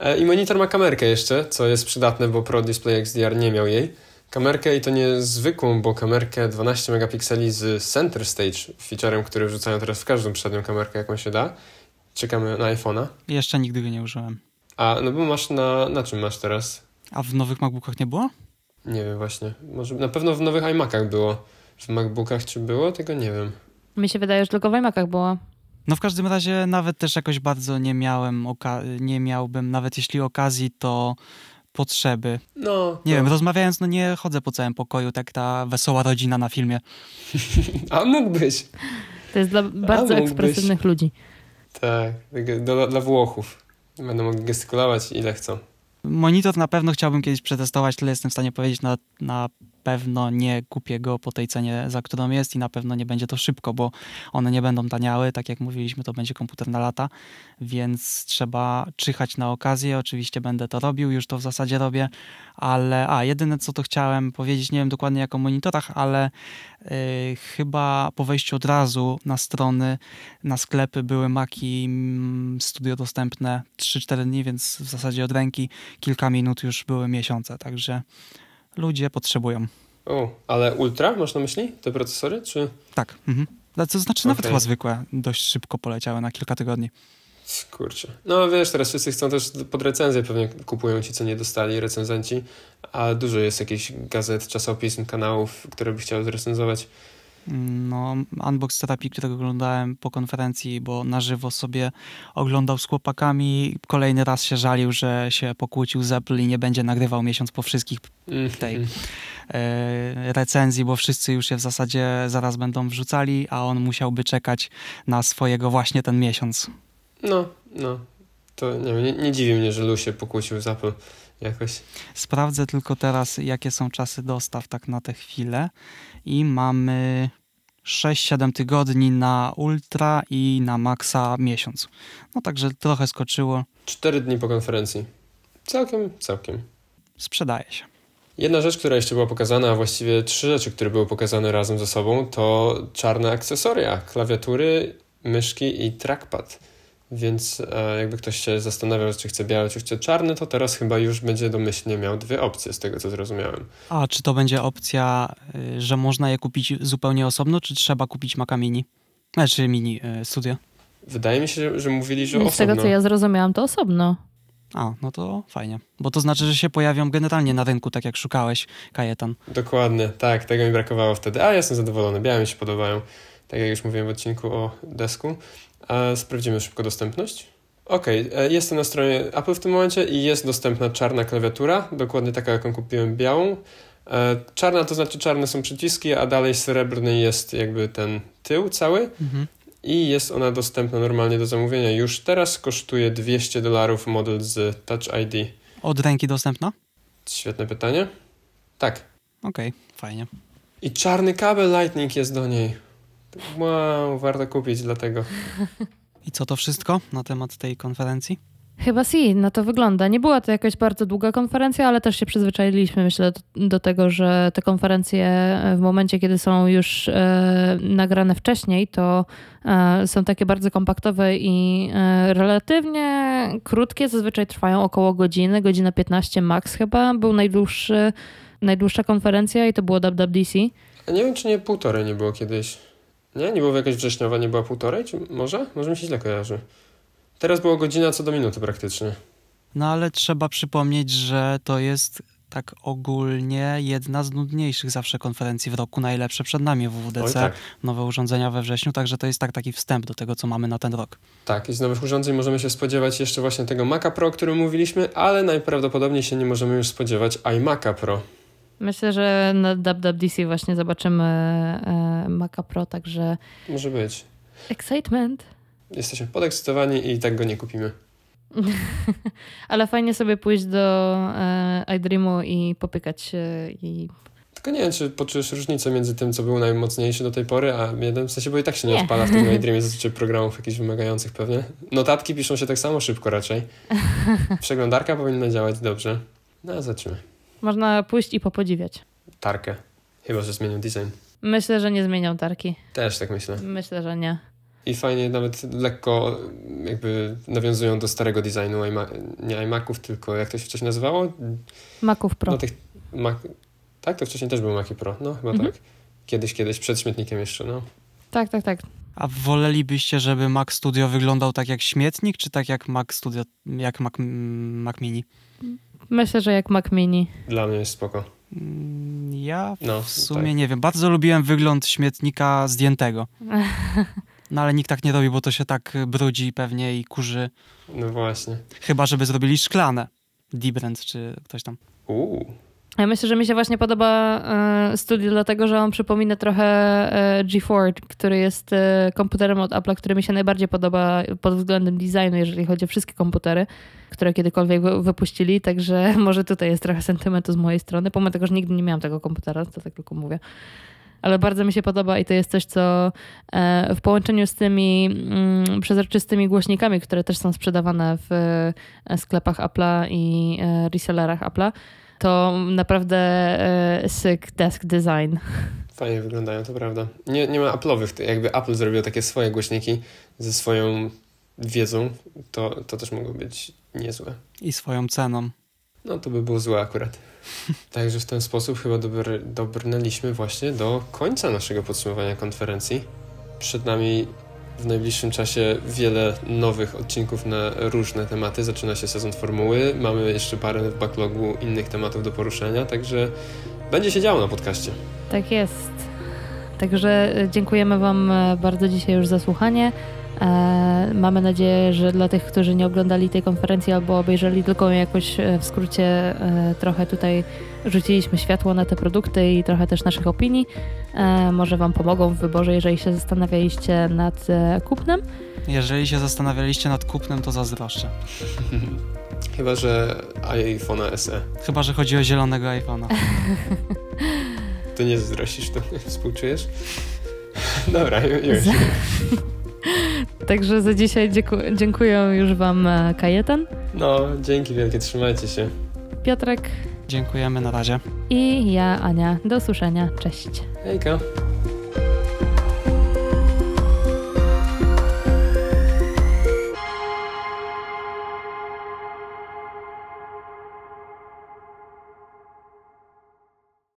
E, I monitor ma kamerkę jeszcze, co jest przydatne, bo Pro Display XDR nie miał jej. Kamerkę i to nie zwykłą, bo kamerkę 12 megapikseli z Center Stage, featurem, który wrzucają teraz w każdą przednią kamerkę, jaką się da. Czekamy na iPhone'a. Jeszcze nigdy go nie użyłem. A, no bo masz na, na czym masz teraz? A w nowych MacBookach nie było? Nie wiem właśnie. Może na pewno w nowych iMacach było. W MacBookach czy było? Tego nie wiem. Mi się wydaje, że tylko w iMacach było. No w każdym razie nawet też jakoś bardzo nie miałem, nie miałbym, nawet jeśli okazji, to potrzeby. No. Nie no. wiem, rozmawiając, no nie chodzę po całym pokoju, tak ta wesoła rodzina na filmie. A mógłbyś. To jest dla bardzo ekspresywnych ludzi. Tak, dla, dla Włochów. Będą mogli gestykulować ile chcą. Monitor na pewno chciałbym kiedyś przetestować, tyle jestem w stanie powiedzieć. Na, na pewno nie kupię go po tej cenie, za którą jest i na pewno nie będzie to szybko, bo one nie będą taniały. Tak jak mówiliśmy, to będzie komputer na lata, więc trzeba czyhać na okazję. Oczywiście będę to robił, już to w zasadzie robię, ale a jedyne co to chciałem powiedzieć, nie wiem dokładnie jak o monitorach, ale yy, chyba po wejściu od razu na strony, na sklepy były Maki mm, Studio dostępne 3-4 dni, więc w zasadzie od ręki kilka minut już były miesiące, także ludzie potrzebują. O, ale ultra masz na myśli te procesory, czy? Tak. Mhm. To znaczy okay. nawet chyba zwykłe dość szybko poleciały na kilka tygodni. Kurczę. No wiesz, teraz wszyscy chcą też pod recenzję pewnie kupują ci, co nie dostali recenzenci, a dużo jest jakichś gazet, czasopism, kanałów, które by chciały zrecenzować. No, unbox terapii, którego oglądałem po konferencji, bo na żywo sobie oglądał z chłopakami. Kolejny raz się żalił, że się pokłócił z Apple i nie będzie nagrywał miesiąc po wszystkich mhm. tej e, recenzji, bo wszyscy już je w zasadzie zaraz będą wrzucali, a on musiałby czekać na swojego właśnie ten miesiąc. No, no. To nie, nie, nie dziwi mnie, że Lu się pokłócił z Apple jakoś. Sprawdzę tylko teraz, jakie są czasy dostaw tak na tę chwilę. I mamy 6-7 tygodni na Ultra i na Maxa miesiąc. No także trochę skoczyło. Cztery dni po konferencji. Całkiem, całkiem. Sprzedaje się. Jedna rzecz, która jeszcze była pokazana, a właściwie trzy rzeczy, które były pokazane razem ze sobą, to czarne akcesoria, klawiatury, myszki i trackpad. Więc e, jakby ktoś się zastanawiał, czy chce białe, czy chce czarne, to teraz chyba już będzie domyślnie miał dwie opcje, z tego co zrozumiałem. A czy to będzie opcja, y, że można je kupić zupełnie osobno, czy trzeba kupić Maca Mini? Znaczy Mini y, Studio. Wydaje mi się, że, że mówili, że Z osobno. tego, co ja zrozumiałam, to osobno. A, no to fajnie. Bo to znaczy, że się pojawią generalnie na rynku, tak jak szukałeś, Kajetan. Dokładnie, tak, tego mi brakowało wtedy. A jestem zadowolony, białe mi się podobają. Tak jak już mówiłem w odcinku o desku. Sprawdzimy szybko dostępność. Okej, e, jestem na stronie Apple w tym momencie i jest dostępna czarna klawiatura, dokładnie taka, jaką kupiłem, białą. E, Czarna to znaczy czarne są przyciski, a dalej srebrny jest jakby ten tył cały Mhm. i jest ona dostępna normalnie do zamówienia. Już teraz kosztuje 200 dolarów model z Touch ID. Od ręki dostępna? Świetne pytanie. Tak. Okej, fajnie. I czarny kabel Lightning jest do niej. Wow, warto kupić dlatego. I co to wszystko na temat tej konferencji? Chyba si, na to wygląda. Nie była to jakaś bardzo długa konferencja, ale też się przyzwyczailiśmy, myślę, do, do tego, że te konferencje e, w momencie, kiedy są już e, nagrane wcześniej, to e, są takie bardzo kompaktowe i e, relatywnie krótkie. Zazwyczaj trwają około godziny, godzina 15 max chyba. Był najdłuższy, najdłuższa konferencja i to było WWDC. A nie wiem, czy nie półtorej nie było kiedyś. Nie? Nie było jakaś wrześniowa, nie była półtorej? Czy może? Może mi się źle kojarzy. Teraz było godzina co do minuty praktycznie. No ale trzeba przypomnieć, że to jest tak ogólnie jedna z nudniejszych zawsze konferencji w roku. Najlepsze przed nami WWDC, tak. nowe urządzenia we wrześniu, także to jest tak taki wstęp do tego, co mamy na ten rok. Tak, i z nowych urządzeń możemy się spodziewać jeszcze właśnie tego Maca Pro, o którym mówiliśmy, ale najprawdopodobniej się nie możemy już spodziewać iMac'a Pro. Myślę, że na WWDC właśnie zobaczymy e, Maca Pro, także Może być. excitement. Jesteśmy podekscytowani i tak go nie kupimy. Ale fajnie sobie pójść do e, iDreamu i popykać się i... Tylko nie wiem, czy poczujesz różnicę między tym, co był najmocniejszy do tej pory, a jeden w sensie, bo i tak się nie, Nie. odpala w tym iDreamie zazwyczaj programów jakichś wymagających pewnie. Notatki piszą się tak samo szybko raczej. Przeglądarka powinna działać dobrze. No, zobaczymy. Można pójść i popodziwiać. Tarkę. Chyba, że zmienią design. Myślę, że nie zmienią tarki. Też tak myślę. Myślę, że nie. I fajnie nawet lekko jakby nawiązują do starego designu iMa- nie iMaców, tylko jak to się wcześniej nazywało? Maców Pro. No tych Mac... Tak, to wcześniej też były Maci Pro. No chyba Mhm. tak. Kiedyś, kiedyś, przed śmietnikiem jeszcze, no. Tak, tak, tak. A wolelibyście, żeby Mac Studio wyglądał tak jak śmietnik, czy tak jak Mac Studio, jak Mac, Mac Mini? Myślę, że jak Mac Mini. Dla mnie jest spoko. Mm, Ja w No, sumie tak. nie wiem. Bardzo lubiłem wygląd śmietnika zdjętego. No ale nikt tak nie robi, bo to się tak brudzi pewnie i kurzy. No właśnie. Chyba, żeby zrobili szklane. Dibrand czy ktoś tam. Uuu. Ja myślę, że mi się właśnie podoba e, studio, dlatego że on przypomina trochę e, G4, który jest e, komputerem od Apple'a, który mi się najbardziej podoba pod względem designu, jeżeli chodzi o wszystkie komputery, które kiedykolwiek wy- wypuścili. Także może tutaj jest trochę sentymentu z mojej strony, pomimo tego, że nigdy nie miałam tego komputera, to tak tylko mówię. Ale bardzo mi się podoba i to jest coś, co w połączeniu z tymi mm, przezroczystymi głośnikami, które też są sprzedawane w sklepach Apple'a i resellerach Apple'a, to naprawdę e, sick desk design. Fajnie wyglądają, to prawda. Nie, nie ma Apple'owych, jakby Apple zrobił takie swoje głośniki ze swoją wiedzą, to, to też mogło być niezłe. I swoją ceną. No to by było złe akurat. Także w ten sposób chyba dobr, dobrnęliśmy właśnie do końca naszego podsumowania konferencji. Przed nami w najbliższym czasie wiele nowych odcinków na różne tematy. Zaczyna się sezon formuły. Mamy jeszcze parę w backlogu innych tematów do poruszenia, także będzie się działo na podcaście. Tak jest. Także e, dziękujemy Wam e, bardzo dzisiaj już za słuchanie. E, mamy nadzieję, że dla tych, którzy nie oglądali tej konferencji albo obejrzeli tylko jakoś w skrócie, trochę tutaj rzuciliśmy światło na te produkty i trochę też naszych opinii. E, może Wam pomogą w wyborze, jeżeli się zastanawialiście nad e, kupnem. Jeżeli się zastanawialiście nad kupnem, to zazdroszczę. Chyba, że iPhone'a SE. Chyba, że chodzi o zielonego iPhone'a. To nie zazdrościsz, to współczujesz? Dobra, już. Także za dzisiaj dzieku- dziękuję już Wam e, Kajetan, No, dzięki wielkie, trzymajcie się. Piotrek Dziękujemy, na razie. i ja, Ania. Do usłyszenia. Cześć. Hejka.